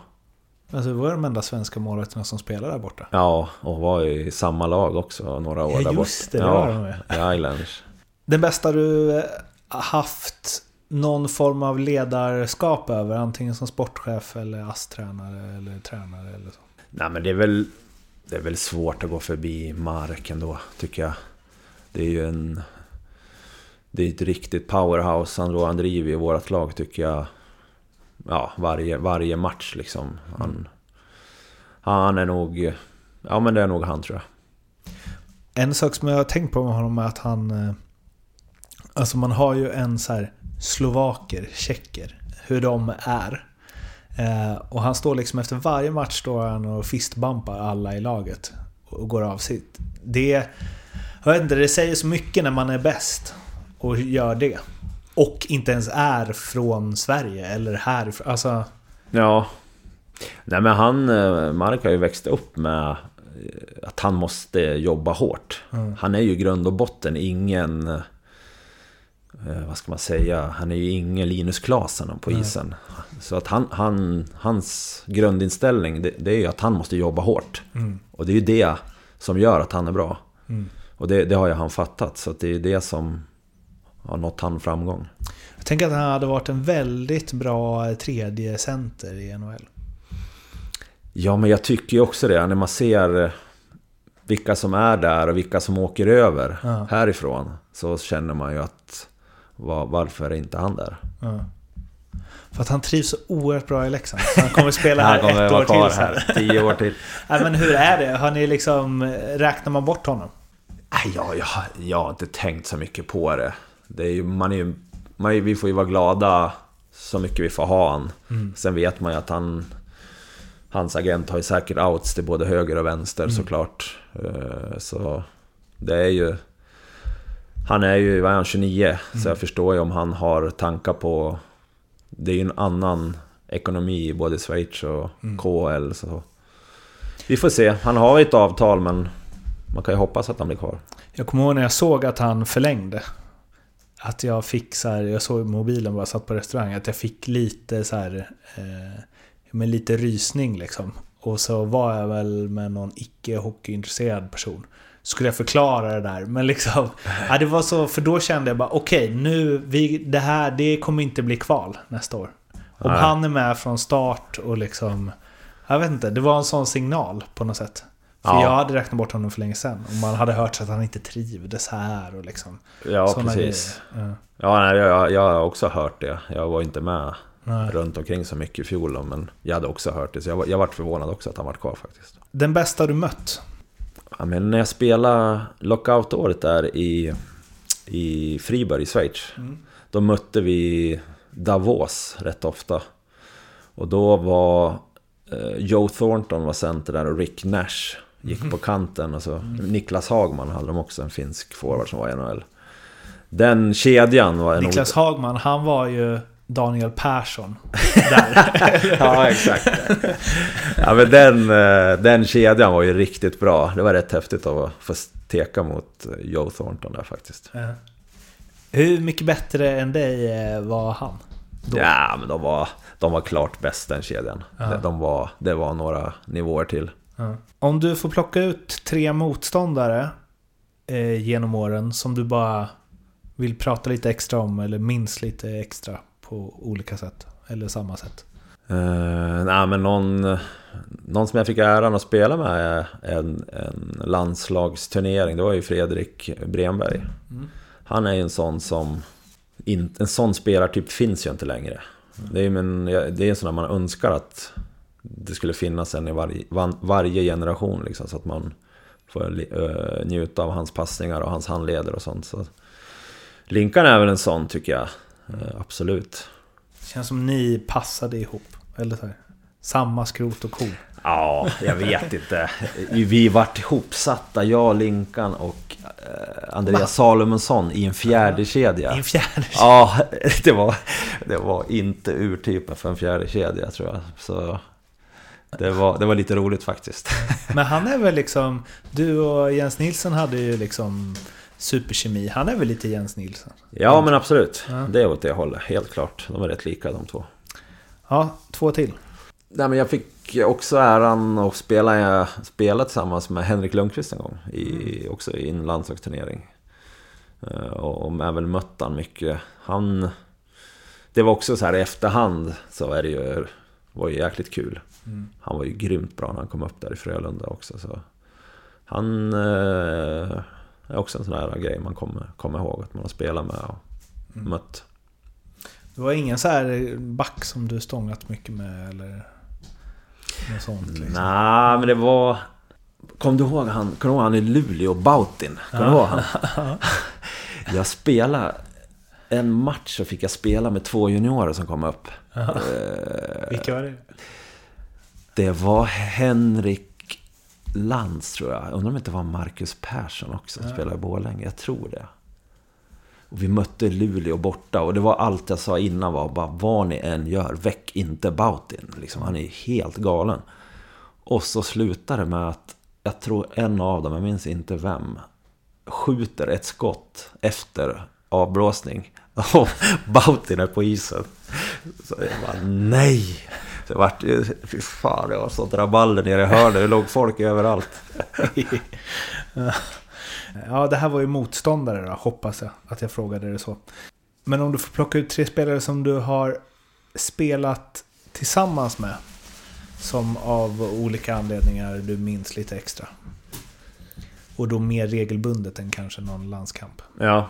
Alltså det var de enda svenska målvakterna som spelade där borta. ja och var i samma lag också några år Ja, där borta. just det, det var de. Ja, Islanders. Den bästa du eh, haft någon form av ledarskap över, antingen som sportchef eller ASS-tränare eller tränare eller så. Nej men det är väl... Det är väl svårt att gå förbi Mark ändå, tycker jag. Det är ju en... Det är ett riktigt powerhouse han driver i vårt lag, tycker jag. Ja, varje, varje match liksom. Han, han är nog... Ja men det är nog han tror jag. En sak som jag har tänkt på med honom är att han... eh, Alltså man har ju en så här slovaker, tjecker, hur de är. Eh, och han står liksom efter varje match står han och fistbumpar alla i laget. Och går av sitt. Det... Jag vet inte, det säger så mycket när man är bäst. Och gör det. Och inte ens är från Sverige eller härifrån. Alltså... Ja. Nej men han, eh, Mark har ju växt upp med eh, att han måste jobba hårt. Han är ju grund och botten ingen... eh, Vad ska man säga? Han är ju ingen Linus Klasen på isen. Så att han, han, hans grundinställning det, det är ju att han måste jobba hårt. Och det är ju det som gör att han är bra. Och det, det har ju han fattat. Så det är det som har nått han framgång. Jag tänker att han hade varit en väldigt bra tredje center i NHL. Ja, men jag tycker ju också det. När man ser vilka som är där och vilka som åker över Ja. härifrån. Så känner man ju att var, varför är inte han där? Ja. För att han trivs så oerhört bra i Leksand. Han kommer spela [laughs] här Han kommer ett vara år kvar till. så här. tio år till. [laughs] Nej, men hur är det? Har ni liksom... Räknar man bort honom? Nej, jag, jag, jag har inte tänkt så mycket på det. Det är ju, man är ju, man är, vi får ju vara glada så mycket vi får ha han. Sen vet man ju att han... Hans agent har ju säkert outs till både höger och vänster såklart. Eh, Så det är ju... Han är ju, vad är han, 29? Så jag förstår ju om han har tankar på... Det är ju en annan ekonomi i både Schweiz och KL. Så vi får se. Han har ett avtal men man kan ju hoppas att han blir kvar. Jag kommer ihåg när jag såg att han förlängde. Att jag fick så här, jag såg mobilen bara satt på restaurang, att jag fick lite så här, eh, med lite rysning liksom. Och så var jag väl med någon icke hockeyintresserad person. Skulle jag förklara det där, men liksom... [laughs] Ja, det var så, för då kände jag bara okej, nu, vi, det här, det kommer inte bli kval nästa år. Om Nej. han är med från start och liksom... Jag vet inte, det var en sån signal på något sätt. För Ja. jag hade räknat bort honom för länge sedan. Och man hade hört att han inte trivdes här och liksom. Ja, precis. grejer. Ja. Ja, nej, jag, jag har också hört det. Jag var inte med Nej. runt omkring så mycket i fjol men jag hade också hört det. Så jag, jag vart förvånad också att han var kvar faktiskt. Den bästa du mött? Ja, men när jag spelade lockout-året där i, i Friberg i Schweiz. Då mötte vi Davos rätt ofta. Och då var eh, Joe Thornton var center där och Rick Nash gick på kanten. Och så Niklas Hagman hade de också, en finsk forward som var i NHL. Den kedjan var en Niklas Hagman, han var ju Daniel Persson. Där. [laughs] Ja, exakt. ja, men den, eh, den kedjan var ju riktigt bra. Det var rätt häftigt att få teka mot eh, Joe Thornton där faktiskt. Ja. Hur mycket bättre än dig eh, var han? Då? Ja, men de var, de var klart bäst den kedjan. Ja. De var, det var några nivåer till. Ja. Om du får plocka ut tre motståndare eh, genom åren som du bara vill prata lite extra om eller minns lite extra på olika sätt. Eller samma sätt. Uh, nej, men någon, någon som jag fick äran att spela med är en, en landslagsturnering. Det var ju Fredrik Bremberg. Han är ju en sån som... In, en sån spelartyp finns ju inte längre. Det är, ju- en sån där man önskar att det skulle finnas en i varje, varje generation. Liksom, så att man får njuta av hans passningar och hans handleder och sånt. Så. Linkan är väl en sån tycker jag. Eh, absolut. Känns som ni passade ihop. Eller så här. Samma skrot och ko. Ja, jag vet inte. Vi vart ihopsatta, jag, Linkan och eh, Andreas Salomonsson i en fjärde kedja. I en fjärde Ja, [laughs] det var, det var inte urtypen för en fjärde kedja tror jag. Så det var, det var lite roligt faktiskt. [laughs] Men han är väl liksom... Du och Jens Nilsson hade ju liksom superkemi. Han är väl lite Jens Nilsson? Ja, men absolut. Ja. Det är åt det hållet, helt klart. De är rätt lika de två. Ja, två till. Nej, men jag fick också äran att spela, spela tillsammans med Henrik Lundqvist en gång. I, Också i en landslagsturnering. Eh, Och, och även mött han mycket. Han... Det var också så här i efterhand så är det ju, var ju jäkligt kul. Han var ju grymt bra när han kom upp där i Frölunda också. Så. Han eh, är också en sån här grej man kommer, kommer ihåg att man har spelat med och mött. Det var ingen så här back som du stångat mycket med eller något sånt liksom. Nej, men det var... Kom du ihåg han, kom du ihåg han i Luleå, Bautin? Kom du ihåg han? [laughs] Jag spelade... En match så fick jag spela med två juniorer som kom upp. Eh, Vilka var det? Det var Henrik Lantz tror jag. Undrar om det inte var Marcus Persson också som spelade i Borlänge. Jag tror det. Och vi mötte Luleå borta och det var allt jag sa innan var bara vad ni än gör, väck inte Bautin. Liksom, han är helt galen. Och så slutar det med att jag tror en av dem, jag minns inte vem, skjuter ett skott efter avblåsning. [laughs] Och Bautin är på isen. Så jag bara nej! Så det vart ju, fy fan, det var sånt rabalder nere i hörnet. Det låg folk överallt. [laughs] Ja, det här var ju motståndare då, hoppas jag att jag frågade det så. Men om du får plocka ut tre spelare som du har spelat tillsammans med. Som av olika anledningar du minns lite extra. Och då mer regelbundet än kanske någon landskamp. Ja.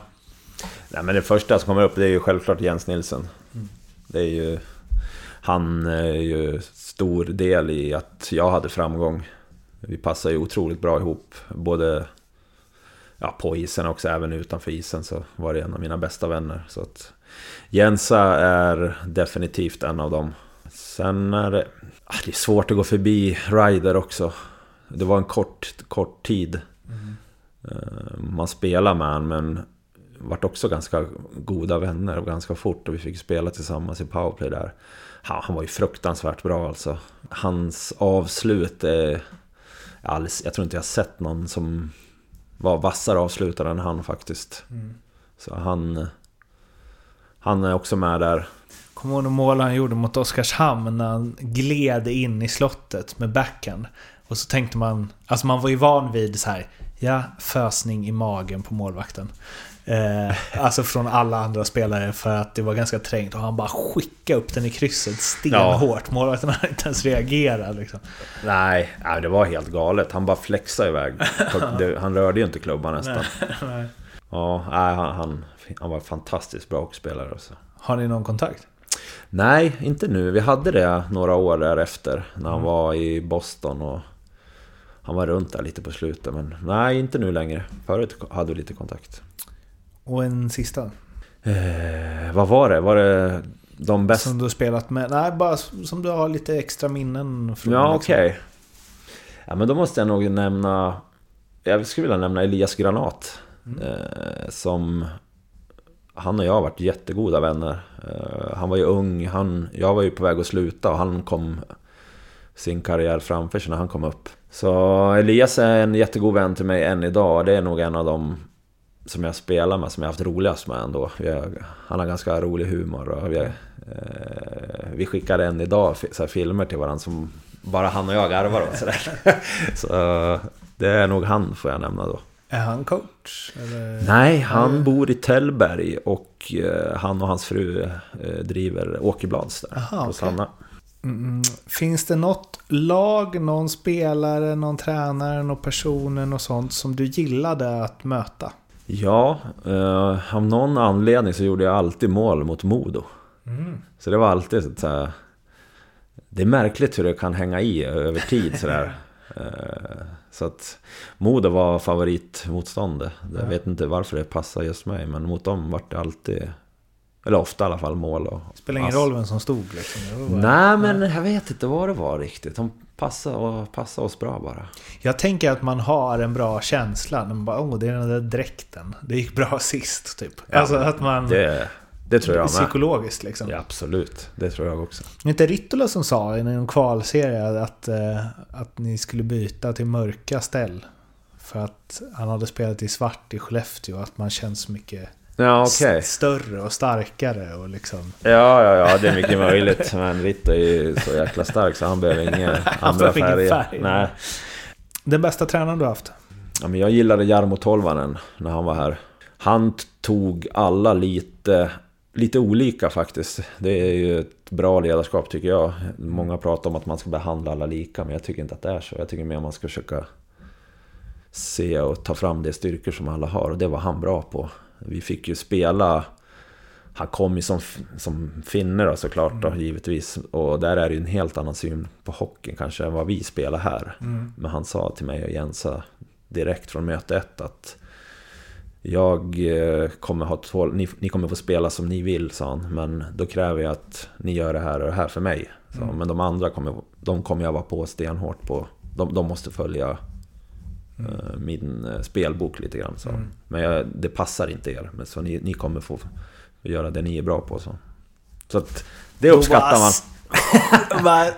Nej, men det första som kommer upp det är ju självklart Jens Nilsson. Det är ju... Han eh, är ju stor del i att jag hade framgång. Vi passar ju otroligt bra ihop. Både ja, på isen också, även utanför isen så var det en av mina bästa vänner. Så att Jensa är definitivt en av dem. Sen är det... Ah, det är svårt att gå förbi Ryder också. Det var en kort, kort tid. mm. Man spelade med honom men vart också ganska goda vänner och ganska fort och vi fick spela tillsammans i powerplay där. Han, han var ju fruktansvärt bra alltså. Hans avslut är... Alldeles, jag tror inte jag sett någon som var vassare avslutare än han faktiskt. Så han... Han är också med där. Kommer ihåg de mål han gjorde mot Oskarshamn när han gled in i slottet med backhand. Och så tänkte man, alltså man var ju van vid så här, ja, fösning i magen på målvakten. Eh, alltså från alla andra spelare för att det var ganska trängt och han bara skickade upp den i krysset stenhårt. Målvakten hade inte ens reagerat liksom. Nej, nej, det var helt galet. Han bara flexade iväg. [laughs] Han rörde ju inte klubban nästan. Nej. [laughs] Ja, nej, han, han, han var fantastiskt bra hockeyspelare. Alltså. Har ni någon kontakt? Nej, inte nu. Vi hade det några år därefter. När han var i Boston och... Han var runt där lite på slutet. Men nej, inte nu längre. Förut hade vi lite kontakt. Och en sista? Eh, vad var det? Var det de bästa? Som du har spelat med? Nej, bara som du har lite extra minnen från. Ja, liksom. okej. Ja, men då måste jag nog nämna... Jag skulle vilja nämna Elias Granat. Eh, som... Han och jag har varit jättegoda vänner. Eh, han var ju ung, han, jag var ju på väg att sluta och han kom sin karriär framför sig när han kom upp. Så Elias är en jättegod vän till mig än idag. Det är nog en av dem som jag spelar med, som jag haft roligast med ändå. Har, han har ganska rolig humor och vi, eh, vi skickar än idag så här filmer till varandra som bara han och jag garvar åt. sådär. [laughs] Så det är nog han får jag nämna då. Är han coach? Eller? Nej, han bor i Tällberg och eh, han och hans fru eh, driver Åkerblads där Aha, okej. Sanna. Mm, finns det något lag, någon spelare, någon tränare, någon person och sånt som du gillade att möta? Ja, eh, av någon anledning så gjorde jag alltid mål mot Modo. Så det var alltid så här... Det är märkligt hur det kan hänga i över tid sådär. [laughs] Eh, Så att Modo var favoritmotståndet. Jag vet inte varför det passar just mig, men mot dem var det alltid... Eller ofta i alla fall mål och... Spelar ingen ass. roll vem som stod liksom. Bara- Nej, men jag vet inte vad det var riktigt. De passade, och passade oss bra bara. Jag tänker att man har en bra känsla. Man bara, åh, det är den där dräkten. Det gick bra [laughs] sist, typ. alltså att man... Det, det tror jag med. Psykologiskt liksom. Ja, absolut. Det tror jag också. Det är inte Rittola som sa i någon kvalserie att, eh, att ni skulle byta till mörka ställ. För att han hade spelat i svart i Skellefteå. Att man känns mycket Ja, s- större och starkare och liksom... Ja, ja, ja, det är mycket möjligt. [laughs] Men Ritt är ju så jäkla stark så han behöver inga andra färger. färg. Nej. Den bästa tränaren du har haft? Ja, men jag gillade Jarmo Tolvanen när han var här. Han tog alla lite, lite olika faktiskt. Det är ju ett bra ledarskap tycker jag. Många pratar om att man ska behandla alla lika, men jag tycker inte att det är så. Jag tycker mer man ska försöka se och ta fram de styrkor som alla har. Och det var han bra på. Vi fick ju spela... Han kom ju som, som finne då såklart då, givetvis. Och där är det ju en helt annan syn på hockeyn kanske än vad vi spelar här. Men han sa till mig och Jensa direkt från möte ett att jag eh, kommer ha tål, ni, ni kommer få spela som ni vill, sa han. Men då kräver jag att ni gör det här och det här för mig. Så, Men de andra kommer, de kommer jag vara på stenhårt på. De, de måste följa eh, min eh, spelbok lite grann. Så. Men jag, det passar inte er. Men så ni, ni kommer få göra det ni är bra på. Så, så att, det uppskattar man.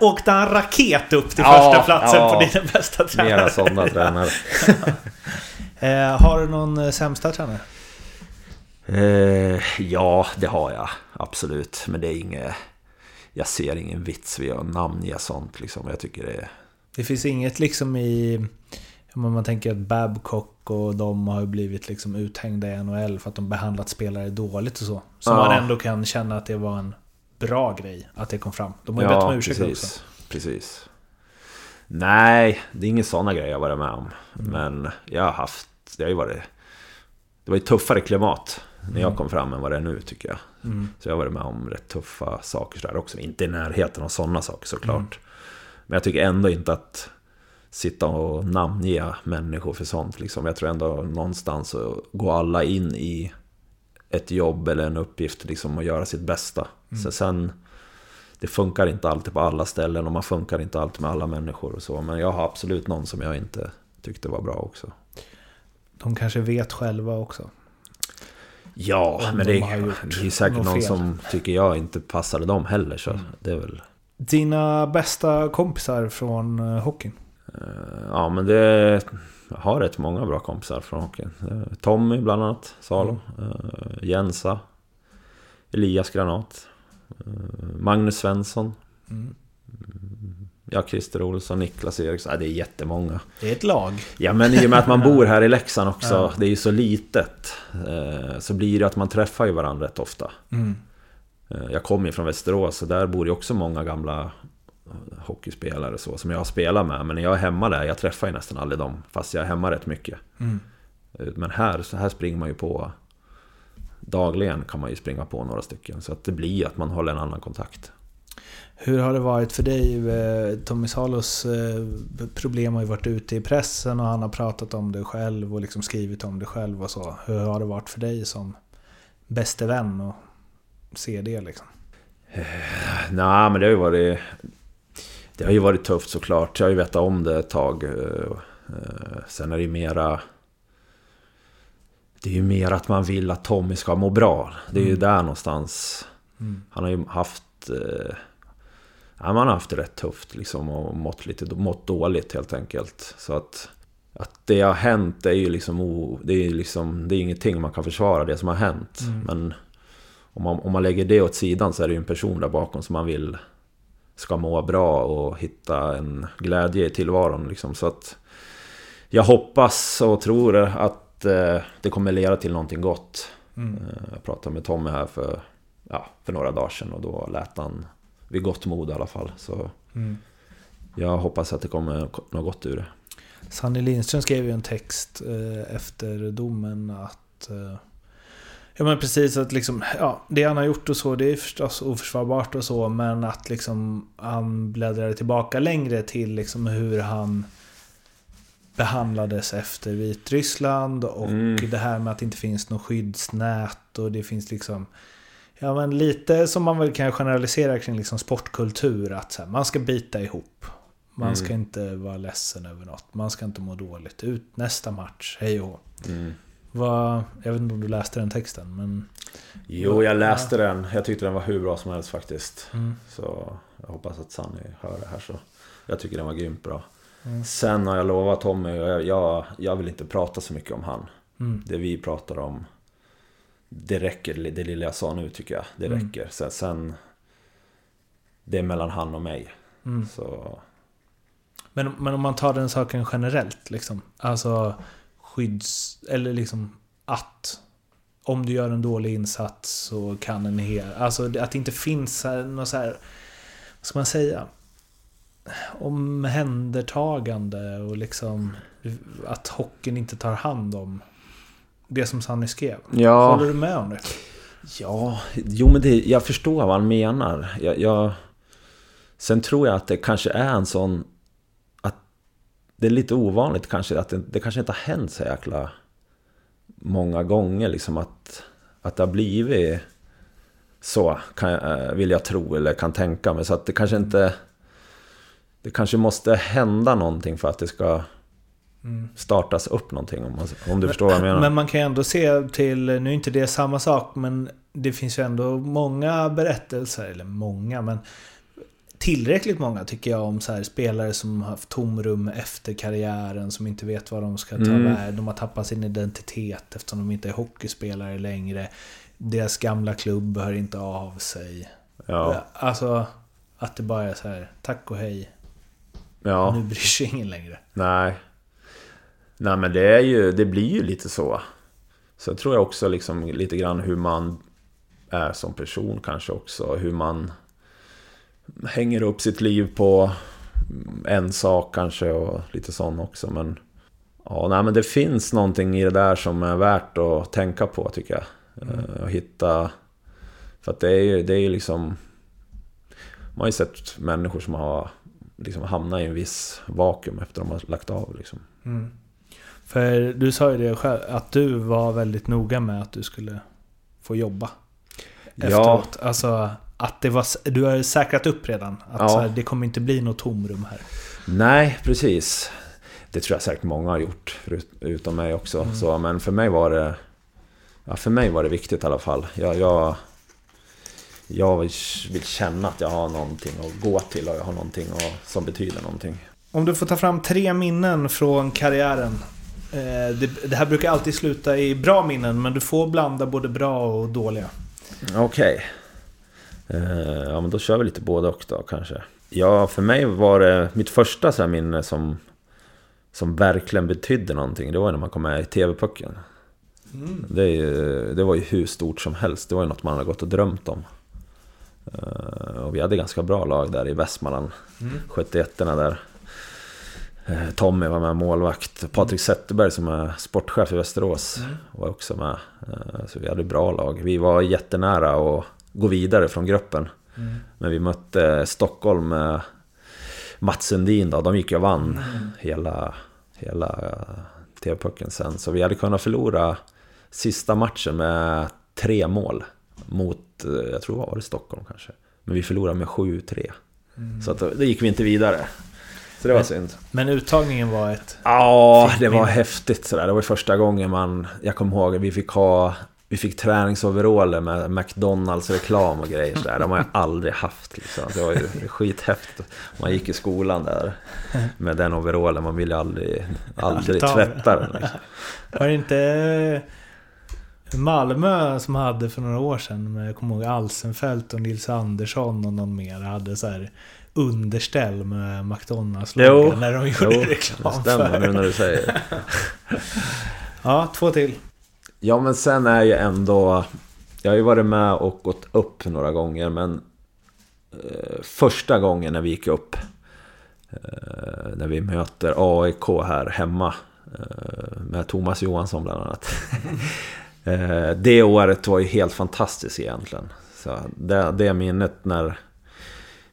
[laughs] Åkte han raket upp till Ja, första platsen ja. på din bästa Mera tränare? sådana tränare. [laughs] Eh, har du någon eh, sämsta tränare? Eh, ja, det har jag. Absolut. Men det är inget... Jag ser ingen vits vid att namnge sånt liksom. Jag tycker det är... Det finns inget liksom i... om Man tänker att Babcock och de har blivit liksom uthängda i NHL för att de behandlat spelare dåligt och så. Så Ja. man ändå kan känna att det var en bra grej att det kom fram. De har ju bett om ursäkt också. precis. Nej, det är inga sådana grejer jag varit med om. Men jag har haft... Det har ju varit... Det var ju tuffare klimat när jag kom fram än vad det är nu tycker jag. Så jag har varit med om rätt tuffa saker där också. Inte i närheten av sådana saker såklart. Men jag tycker ändå inte att sitta och namnge människor för sånt. Liksom. Jag tror ändå någonstans så går alla in i ett jobb eller en uppgift liksom, och göra sitt bästa. Så sen, det funkar inte alltid på alla ställen och man funkar inte alltid med alla människor och så. Men jag har absolut någon som jag inte tyckte var bra också. De kanske vet själva också. Ja, Om men de det, det är säkert någon fel. som tycker jag inte passade dem heller. Så det är väl... Dina bästa kompisar från eh, hockeyn? Eh, Ja, men det... Jag har rätt många bra kompisar från hockeyn. Eh, Tommy bland annat, Salo. eh, Jensa. Elias Granat. Magnus Svensson. Mm, ja, Christer Olsson, Niklas Eriksson. Ja, det är jättemånga. Det är ett lag. Ja, men i och med att man [laughs] bor här i Leksand också. Det är ju så litet. Så blir det att man träffar ju varandra rätt ofta. Eh, Jag kommer ju från Västerås och där bor ju också många gamla hockeyspelare så, som jag har spelat med. Men när jag är hemma där, jag träffar ju nästan aldrig dem. Fast jag är hemma rätt mycket. Eh, Men här, så här springer man ju på Dagligen kan man ju springa på några stycken. Så att det blir att man håller en annan kontakt. Hur har det varit för dig? Eh, Tommy Salos eh, problem har ju varit ute i pressen och han har pratat om det själv och liksom skrivit om det själv och så. Hur har det varit för dig som bäste vän och se det liksom? Nej, men det har ju varit... Det har ju varit tufft såklart. Jag har ju vetat om det ett tag. eh, eh, Sen är det ju mera... Det är ju mer att man vill att Tommy ska må bra. Det är ju där någonstans. Han har ju haft... eh, Ja, man har haft det rätt tufft liksom och mått, lite, mått dåligt helt enkelt. Så att... Att det har hänt det är ju liksom... O, det är liksom... Det är ingenting man kan försvara det som har hänt. Men... Om man, om man lägger det åt sidan så är det ju en person där bakom som man vill ska må bra och hitta en glädje i tillvaron. Liksom. Så att jag hoppas och tror att eh, det kommer leda till någonting gott. Eh, jag pratade med Tommy här för, ja, för några dagar sedan och då lät han vid gott mod i alla fall. Så jag hoppas att det kommer något gott ur det. Sanny Lindström skrev ju en text eh, efter domen att... Eh, ja men precis att liksom, ja, det han har gjort och så, det är förstås oförsvarbart och så, men att liksom han bläddrade tillbaka längre till liksom hur han behandlades efter Vitryssland och det här med att det inte finns något skyddsnät och det finns liksom Ja men lite som man väl kan generalisera kring liksom sportkultur att så här, man ska bita ihop. Man ska inte vara ledsen över något. Man ska inte må dåligt. Ut nästa match, hej och hå. Vad, Jag vet inte om du läste den texten men... Jo, jag läste den. Jag tyckte den var hur bra som helst faktiskt. Så jag hoppas att Sanny hör det här så. Jag tycker den var grymt bra. Sen har jag lovat Tommy, jag, jag, jag vill inte prata så mycket om han. Det vi pratar om, det räcker. Det lilla jag sa nu tycker jag, det räcker. Sen, sen det är mellan han och mig. Så Men, men om man tar den saken generellt liksom. Alltså skydds... Eller liksom att... Om du gör en dålig insats så kan en hel... Alltså att det inte finns något så här... Vad ska man säga? Omhändertagande och liksom... Att hockeyn inte tar hand om det som Sanny skrev. Ja. Håller du med om det? Ja, jo men det, jag förstår vad han menar. Jag, jag, sen tror jag att det kanske är en sån... Det är lite ovanligt kanske. Att det, det kanske inte har hänt så jäkla många gånger. Liksom att, att det har blivit så, kan, eh, vill jag tro eller kan tänka mig. Så att det kanske inte... Det kanske måste hända någonting för att det ska startas upp någonting. Om, man, om du förstår vad jag menar. Men man kan ju ändå se till, nu är inte det samma sak, men det finns ju ändå många berättelser, eller många, men tillräckligt många tycker jag om så här spelare som har haft tomrum efter karriären, som inte vet vad de ska ta Mm. vägen. De har tappat sin identitet eftersom de inte är hockeyspelare längre. Deras gamla klubb hör inte av sig. ja, Alltså, att det bara är så här, tack och hej, ja. nu bryr sig ingen längre. Nej. Nej men det är ju, det blir ju lite så. Så jag tror jag också liksom lite grann hur man är som person kanske också. Hur man hänger upp sitt liv på en sak kanske och lite sån också. Men ja, nej men det finns någonting i det där som är värt att tänka på tycker jag. Eh, Och hitta... För att det är ju, det är liksom... Man har ju sett människor som har liksom hamnat i en viss vakuum efter att de har lagt av liksom. För du sa ju det själv, att du var väldigt noga med att du skulle få jobba. Efteråt. Alltså att det var, du har säkrat upp redan. Att Ja. här, det kommer inte bli något tomrum här. Nej, precis. Det tror jag säkert många har gjort, utom mig också. Så, men för mig var det... Ja, för mig var det viktigt i alla fall. Jag, jag, jag vill vill känna att jag har någonting att gå till och jag har någonting och, som betyder någonting. Om du får ta fram tre minnen från karriären. Eh, det, det här brukar alltid sluta i bra minnen, men du får blanda både bra och dåliga. Okej. Eh, ja, men då kör vi lite både och då kanske. Ja, för mig var det mitt första så minne som, som verkligen betydde någonting. Det var när man kom med i TV-pucken. Det, är ju- det var ju hur stort som helst. Det var ju något man hade gått och drömt om. Eh, Och vi hade ganska bra lag där i Västmanland. 71 där. Eh, Tommy var med, målvakt. Patrik Zetterberg som är sportchef i Västerås var också med. Så vi hade bra lag. Vi var jättenära att gå vidare från gruppen. Men vi mötte Stockholm med Mats Sundin då. De gick ju och vann hela, hela eh, TV-pucken sen. Så vi hade kunnat förlora sista matchen med tre mål. Mot, eh, jag tror var det Stockholm kanske. Men vi förlorade med 7-3. Så att, då gick vi inte vidare. Så det var synd. Men uttagningen var ett... Ja, det var häftigt sådär. Det var första gången man... Jag kommer ihåg att vi fick ha... Vi fick träningsoveraller med McDonalds reklam och grejer sådär. De har jag aldrig haft liksom. Det var ju skithäftigt. Man gick i skolan där med den overallen. Man ville aldrig, aldrig Ta- tvätta den. Liksom. Var det inte Malmö som hade för några år sedan, med, jag kommer ihåg Alsenfelt och Nils Andersson och någon mer, hade så här underställ med McDonalds Jo, när de gjorde Jo, det reklam stämmer för. nu när du säger det. [laughs] Ja, två till. Ja, men sen är ju ändå... Jag har ju varit med och gått upp några gånger, men... Eh, första gången när vi gick upp... Eh, när vi möter AIK här hemma. Eh, med Thomas Johansson bland annat. [laughs] eh, det året var ju helt fantastiskt egentligen. Så det, det minnet när...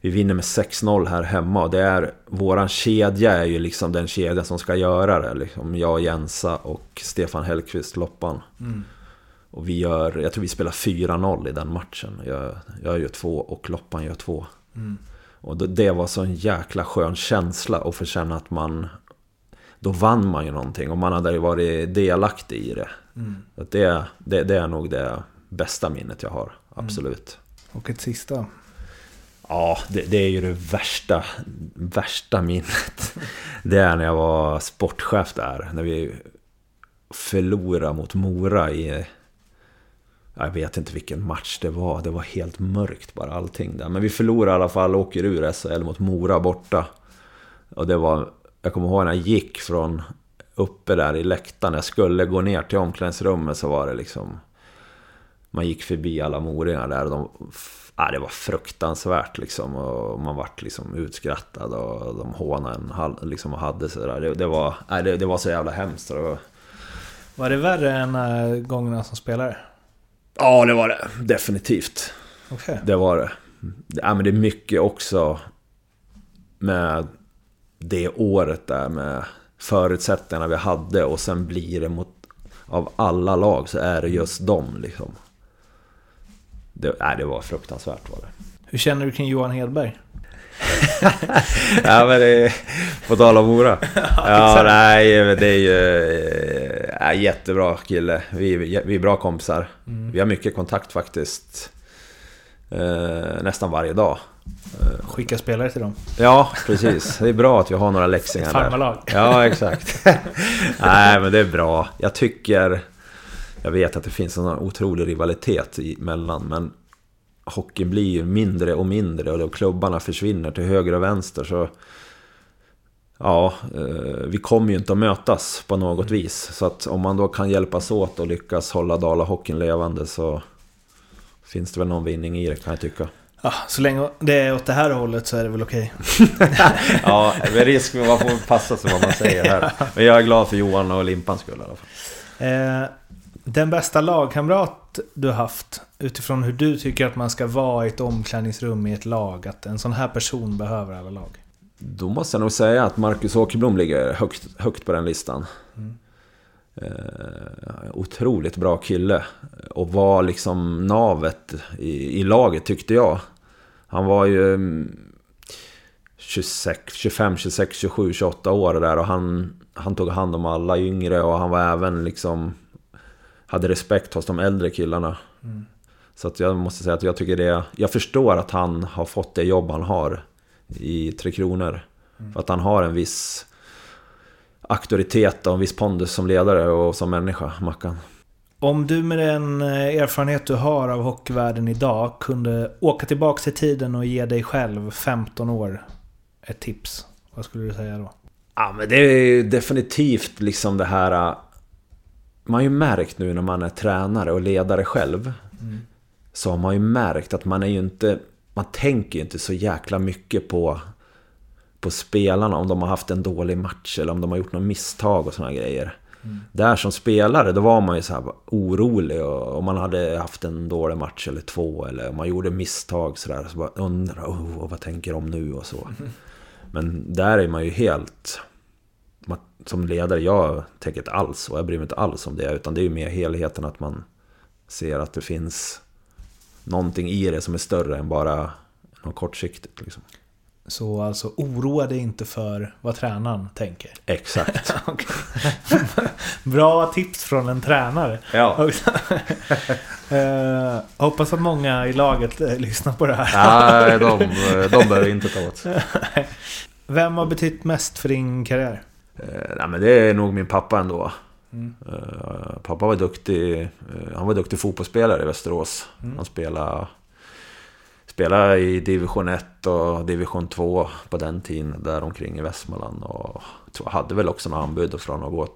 Vi vinner med 6-0 här hemma och det är våran kedja är ju liksom den kedja som ska göra det. Liksom jag, Jensa och Stefan Hellqvist, Loppan. Och vi gör, jag tror vi spelar 4-0 i den matchen. Jag, jag gör två och Loppan gör två. Och det, det var så en jäkla skön känsla att få känna att man... Då vann man ju någonting och man hade ju varit delaktig i det. Att det, det. Det är nog det bästa minnet jag har, absolut. Och ett sista. Ja, det, det är ju det värsta, värsta minnet. [laughs] Det är när jag var sportchef där. När vi förlorade mot Mora i... Jag vet inte vilken match det var. Det var helt mörkt bara allting där. Men vi förlorade i alla fall och åker ur SHL mot Mora borta. Och det var... Jag kommer ihåg när jag gick från uppe där i läktaren. Jag skulle gå ner till omklädningsrummet så var det liksom... Man gick förbi alla moringar där och de... Ja, det var fruktansvärt liksom. Och man vart liksom utskrattad och de hånade en liksom och hade sådär. Det, det, var, nej, det, det var så jävla hemskt. Det var, Var det värre än äh, gångerna som spelare? ja, det var det. Definitivt. Okej. Det var det. Ja, men det är mycket också med det året där med förutsättningarna vi hade och sen blir det mot av alla lag så är det just dem liksom. Det, nej, det var fruktansvärt var det. Hur känner du kring Johan Hedberg? [laughs] Ja men det På tal om Mora. [laughs] Ja nej men det är ju... äh, jättebra kille. Vi, vi är bra kompisar. Vi har mycket kontakt faktiskt. Eh, nästan varje dag. Skicka spelare till dem. Ja, precis. Det är bra att vi har några läxingar där. Farmarlag. Ja, exakt. [laughs] Nej, men det är bra. Jag tycker... Jag vet att det finns en otrolig rivalitet i- mellan, men hockeyn blir ju mindre och mindre och då klubbarna försvinner till höger och vänster så... Ja, eh, vi kommer ju inte att mötas på något vis. Så att om man då kan hjälpas åt och lyckas hålla Dalahockeyn levande så finns det väl någon vinning i det kan jag tycka. Ja, så länge det är åt det här hållet så är det väl okej. [laughs] Ja, med risk för man får passa sig vad man säger här. [laughs] Men jag är glad för Johan och Limpans skull i alla fall. Eh, den bästa lagkamrat du haft utifrån hur du tycker att man ska vara i ett omklädningsrum i ett lag. Att en sån här person behöver alla lag. Då måste jag nog säga att Marcus Åkerblom ligger högt, högt på den listan. Eh, otroligt bra kille. Och var liksom navet i, i laget tyckte jag. Han var ju mm, 26, 25, 26, 27, 28 år där och han, han tog hand om alla yngre och han var även liksom... Hade respekt hos de äldre killarna. Så att jag måste säga att jag tycker det... Jag förstår att han har fått det jobb han har i Tre Kronor. För att han har en viss auktoritet och en viss pondus som ledare och som människa, Mackan. Om du med den eh, erfarenhet du har av hockeyvärlden idag kunde åka tillbaka i tiden och ge dig själv 15 år ett tips. Vad skulle du säga då? Ja, men det är definitivt liksom det här... Man har ju märkt nu när man är tränare och ledare själv. Så har man ju märkt att man är ju inte... Man tänker ju inte så jäkla mycket på... På spelarna, om de har haft en dålig match eller om de har gjort något misstag och såna grejer. Där som spelare, då var man ju så här orolig och om man hade haft en dålig match eller två eller om man gjorde misstag sådär. Så bara undrar, oh, vad tänker de nu och så. Men där är man ju helt... Som ledare, jag tänker inte alls och jag bryr mig inte alls om det. Utan det är ju mer helheten att man ser att det finns någonting i det som är större än bara något kortsiktigt. Liksom. Så alltså oroa dig inte för vad tränaren tänker. Exakt. [laughs] [laughs] Bra tips från en tränare. Ja. [laughs] Eh, hoppas att många i laget eh, lyssnar på det här. Nej, de, de behöver inte ta åt sig. Vem har betytt mest för din karriär? Eh, nej, men det är nog min pappa ändå. Mm. Eh, pappa var duktig, eh, han var duktig fotbollsspelare i Västerås. Mm. Han spelade, spelade i division 1 och division 2 på den tiden där omkring i Västmanland. Och hade väl också några anbud från att gå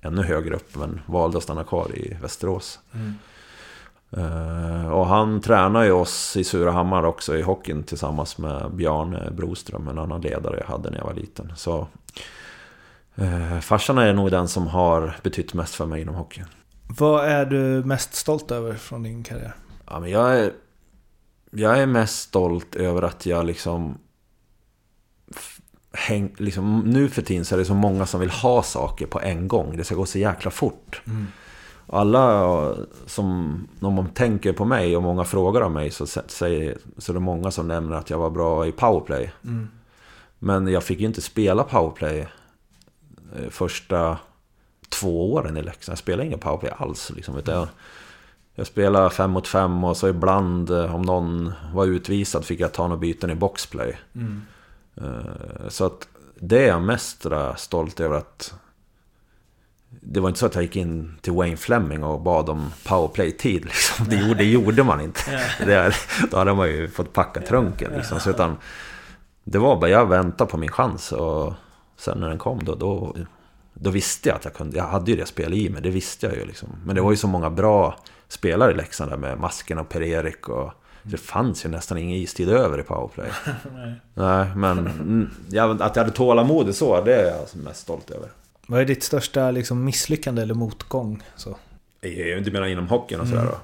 ännu högre upp men valde att stanna kvar i Västerås. Mm. Och han tränar ju oss i Surahammar också i hockeyn tillsammans med Bjarne Broström, en annan ledare jag hade när jag var liten. Så eh, farsan är nog den som har betytt mest för mig inom hockeyn. Vad är du mest stolt över från din karriär? Ja, men jag, är, jag är mest stolt över att jag liksom, häng, liksom... Nu för tiden så är det så många som vill ha saker på en gång. Det ska gå så jäkla fort. Alla som, om man tänker på mig och många frågar om mig så, sä- säger, så är det många som nämner att jag var bra i powerplay. Men jag fick ju inte spela powerplay eh, första två åren i Leksand. Jag spelade ingen powerplay alls. Liksom, jag, jag spelade fem mot fem och så ibland eh, om någon var utvisad fick jag ta några byten i boxplay. Eh, Så att det är jag mest eh, stolt över att det var inte så att jag gick in till Wayne Fleming och bad om powerplay-tid. [laughs] Liksom. Det, gjorde, det gjorde man inte. Det, då hade man ju fått packa trunken. Liksom. Så utan, det var bara, jag väntade på min chans. Och sen när den kom, då, då, då visste jag att jag kunde. Jag hade ju det spel i mig, det visste jag ju. Liksom. Men det var ju så många bra spelare i Leksand där med Masken och Per-Erik. Och, det fanns ju nästan ingen istid över i powerplay. [laughs] Nej, men mm, jag, att jag hade tålamod så, det är jag alltså mest stolt över. Vad är ditt största liksom, misslyckande eller motgång? Så. Du menar inom hockeyn och sådär då?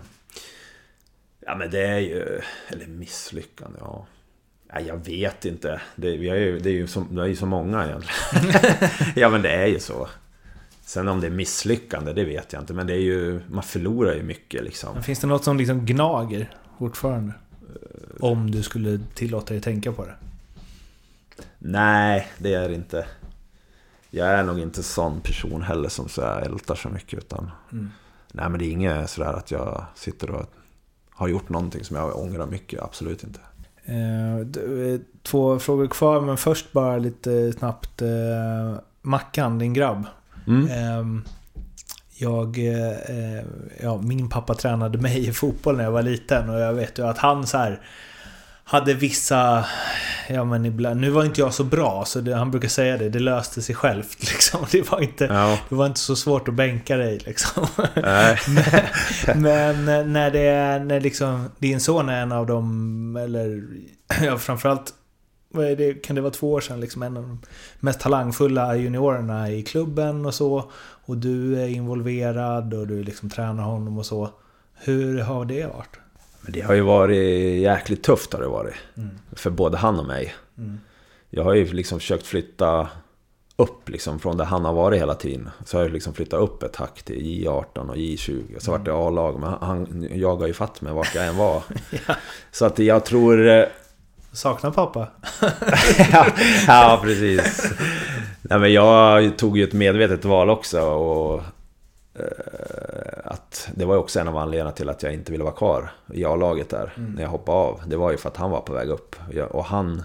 Ja men det är ju... Eller misslyckande, ja. Ja jag vet inte. Det, vi är ju, det är ju så, det är ju så många egentligen. [laughs] ja men det är ju så. Sen om det är misslyckande, det vet jag inte. Men det är ju... Man förlorar ju mycket liksom. Men Finns det något som liksom gnager fortfarande? Om du skulle tillåta dig tänka på det. Nej, det är det inte. Jag är nog inte sån person heller som så här ältar så mycket. Utan, Nej men det är inget sådär att jag sitter och har gjort någonting som jag ångrar mycket. Absolut inte. Eh, eh, två frågor kvar, men först bara lite snabbt. Eh, Mackan, din grabb. Mm. Ehm, jag, ja, min pappa tränade mig i fotboll när jag var liten och jag vet ju att han så här hade vissa, ja men ibland, nu var inte jag så bra så det, han brukar säga det, det löste sig självt [laughs] liksom. Det var inte, Ja. det var inte så svårt att bänka dig liksom. Nej. [laughs] Men eh, när det är, när liksom din son är en av dem, eller [clears throat] ja, framförallt vad är det, kan det vara två år sedan, liksom en av de mest talangfulla juniorerna i klubben och så. Och du är involverad och du liksom tränar honom och så. Hur har det varit? Men det har ju varit jäkligt tufft har det varit. För både han och mig. Jag har ju liksom försökt flytta upp liksom från där han har varit hela tiden. Så har jag liksom flyttat upp ett hack till J18 och J20. Och så vart det A-lag. Men han jagar ju fatt mig vart jag än var. [laughs] Så att jag tror... eh, Saknar pappa? [laughs] ja, ja, precis. Nej, men jag tog ju ett medvetet val också. Och, att det var ju också en av anledningarna till att jag inte ville vara kvar i A-laget där. När jag hoppade av. Det var ju för att han var på väg upp. Och han...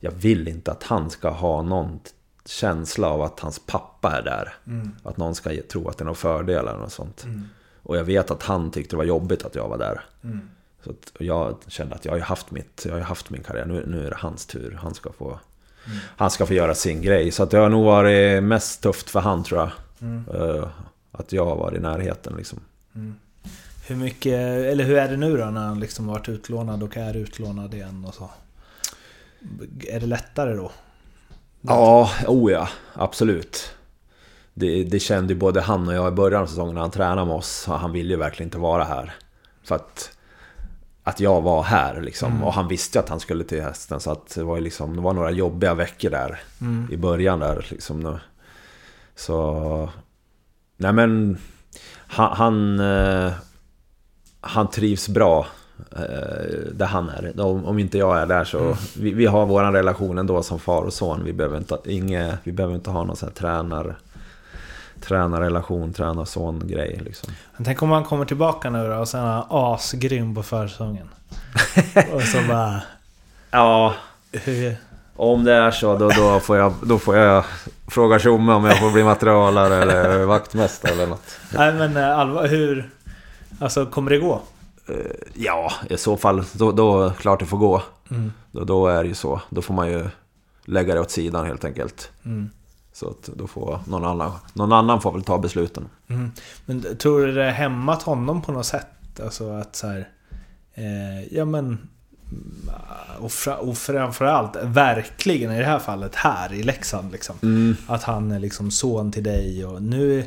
Jag vill inte att han ska ha någon känsla av att hans pappa är där. Att någon ska tro att det är någon fördel eller något sånt. Och jag vet att han tyckte det var jobbigt att jag var där. Så att jag kände att jag har ju haft, mitt, jag har haft min karriär, nu, nu är det hans tur. Han ska, få, han ska få göra sin grej. Så att det har nog varit mest tufft för han tror jag. Att jag har varit i närheten liksom. Hur mycket, eller hur är det nu då när han liksom varit utlånad och är utlånad igen och så? Är det lättare då? Ja, oh ja, absolut. Det, det kände ju både han och jag i början av säsongen när han tränade med oss. Han ville ju verkligen inte vara här. För att, att jag var här liksom. Och han visste ju att han skulle till hästen. Så att det var liksom, det var några jobbiga veckor där. I början där liksom. Så... Nej men... Han... Han, eh, han trivs bra eh, där han är. Om, om inte jag är där så... Vi, vi har vår relation ändå som far och son. Vi behöver inte, inge, vi behöver inte ha någon sån här tränar, tränarrelation, tränar-son-grej liksom. Men tänk om han kommer tillbaka nu då och sen är han asgrym på försäsongen. [laughs] och så bara... Ja, Hur, om det är så då, då, får, jag, då får jag fråga Tjomme om jag får bli materialare eller vaktmästare eller något. nej men eh, allvar, hur... Alltså kommer det gå? Ja, i så fall, då, då klart det får gå. Då, då är det ju så. Då får man ju lägga det åt sidan helt enkelt. Så att då får någon annan, någon annan får väl ta besluten. Mm. Men tror du det hämmat honom på något sätt? Alltså att så här... Eh, ja men... mm, Och, fra, och framförallt, verkligen i det här fallet, här i Leksand liksom. Att han är liksom son till dig och nu...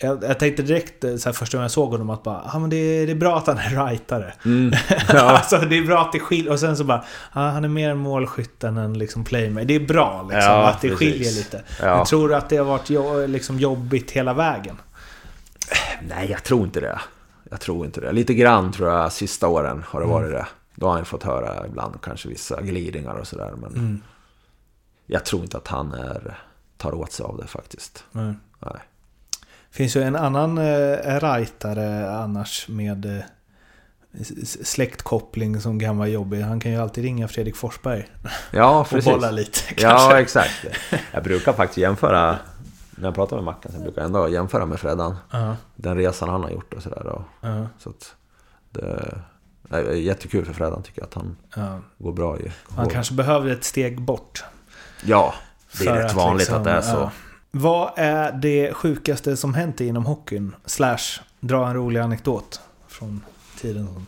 Jag, jag tänkte direkt eh, så här, första gången jag såg honom att bara, ah, men det, är, det är bra att han är rightare. [laughs] alltså det är bra att det skiljer. Och sen så bara, ah, han är mer målskytt än en liksom playmaker. Det är bra liksom, Ja, att det precis. skiljer lite. Ja. Men tror du att det har varit jo, liksom jobbigt hela vägen? Nej, jag tror inte det. Jag tror inte det. Lite grann tror jag sista åren har det varit det. Då har han fått höra ibland kanske vissa glidningar och sådär. Men jag tror inte att han är, tar åt sig av det faktiskt. Nej. Nej. finns ju en annan eh, rightare annars med eh, släktkoppling som kan vara jobbig. Han kan ju alltid ringa Fredrik Forsberg Ja, [laughs] och precis. bolla lite kanske. Ja, exakt. Jag brukar faktiskt jämföra, när jag pratar med Mackan, så jag brukar ändå jämföra med Freddan. Ja, Den resan han har gjort och sådär. och ja, Så att det är jättekul för Freddan tycker jag att han ja. går bra i. Han kanske behöver ett steg bort. Ja, det är rätt att vanligt liksom, att det är så. ja. Vad är det sjukaste som hänt inom hockeyn? Slash, dra en rolig anekdot från tiden. som-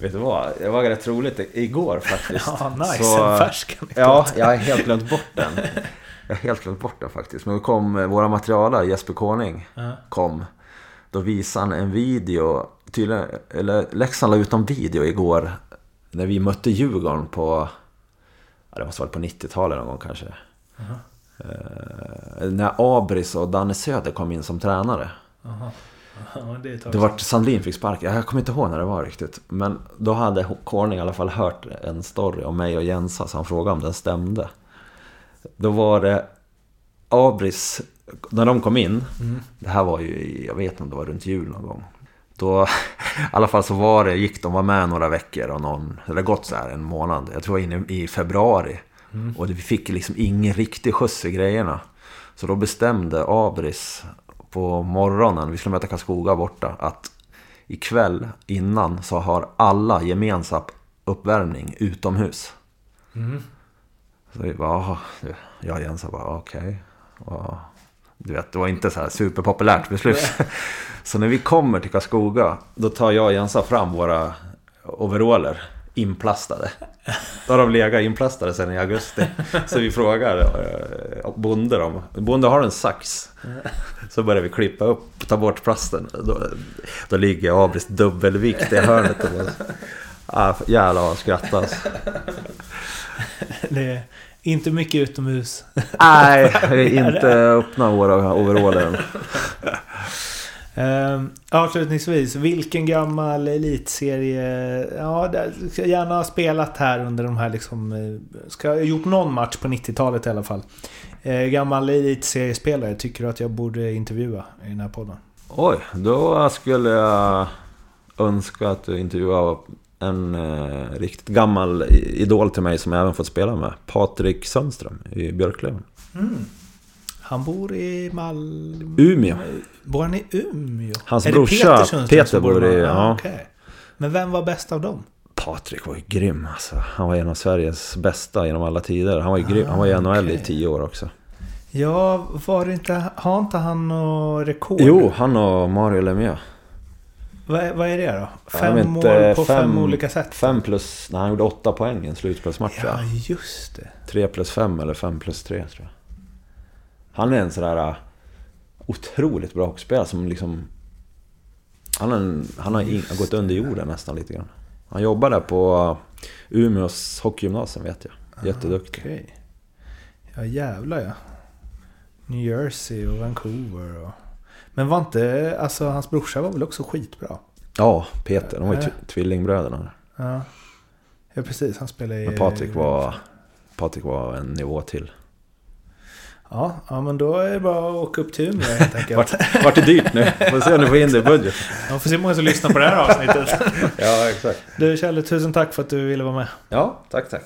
Vet du vad? Det var rätt roligt igår faktiskt. [laughs] Ja, nice. Så- En färsk anekdot. Ja, jag har helt glömt bort den. [laughs] Jag har helt glömt bort den faktiskt. Men då kom eh, våra materialare, Jesper Koning, Ja. kom. Då visade han en video, tydligen, eller Leksand la ut en video igår. När vi mötte Djurgården på, ja det måste varit på 90-talet någon gång kanske. Eh, när Abris och Danne Söder kom in som tränare. Ja, det är ett tag Det var Sandlin fick sparken. Jag kommer inte ihåg när det var riktigt. Men då hade Corning i alla fall hört en story om mig och Jensa. Så han frågade om den stämde. Då var det Abris, när de kom in. Det här var ju, jag vet inte om det var runt jul någon gång. Då, [laughs] i alla fall så var det, gick de var med några veckor och någon, det har gått så här en månad. Jag tror inne i februari. Och vi fick liksom ingen riktig skjuts i grejerna. Så då bestämde Abris på morgonen, vi skulle möta Karlskoga borta, att ikväll innan så har alla gemensam uppvärmning utomhus. Så vi bara, jag och Jens bara, okej. Och Du vet, det var inte så här superpopulärt beslut. [laughs] så när vi kommer till Karlskoga, då tar jag och Jensa fram våra overaller inplastade. Då har de legat inplastade sedan i augusti. [laughs] Så vi frågar eh, bonde om, bonde har en sax. Så börjar vi klippa upp, ta bort plasten. Då, då ligger Abris dubbelvikt i hörnet. Och bara, ah, jävlar vad alltså. Det är inte mycket utomhus. Nej, [laughs] inte öppna våra overaller. Ehm, avslutningsvis, vilken gammal elitserie... Ja, där- ska gärna ha spelat här under de här liksom... eh, Ska ha gjort någon match på 90-talet i alla fall. Eh, gammal elitseriespelare tycker du att jag borde intervjua i den här podden? Oj, då skulle jag önska att du intervjuade en eh, riktigt gammal idol till mig som jag även fått spela med. Patrik Sundström i Björklöven. Han bor i Malmö. Umeå. Bor han i Umeå? Hans Är brorsa, Peter, Peter bor i- ja. okej. Men vem var bäst av dem? Patrik var ju grym alltså. Han var en av Sveriges bästa genom alla tider. Han var ju grym. Han var i NHL i okej. tio år också. Ja, var det inte... Har inte han något rekord? Jo, han och Mario Lemieux. Vad, vad är det då? Fem vet mål inte, på fem, olika sätt? Fem plus... Nej, han gjorde åtta poäng i en slutspelsmatch ja. just det. Tre plus fem eller fem plus tre tror jag. Han är en sådär uh, otroligt bra hockeyspelare som liksom... Han har, en, han har, in, har gått under jorden nästan lite grann. Han jobbar där på uh, Umeås hockeygymnasium vet jag. Jätteduktig. Okej. Ja, jävlar ja. New Jersey och Vancouver och... Men var inte... Alltså, hans brorsa var väl också skitbra? Ja, Peter. De var ju Ja. tw- tvillingbröderna. Ja. Ja, precis. Han spelade i... Men Patrik var... Patrik var en nivå till. Ja, ja, men då är det bara att åka upp till Umeå helt enkelt. Vart, vart det dyrt nu? Får se om du får in det i budget. Man får se hur många som lyssnar på det här avsnittet. [laughs] Ja, exakt. Du Kjelle, tusen tack för att du ville vara med. Ja, tack tack.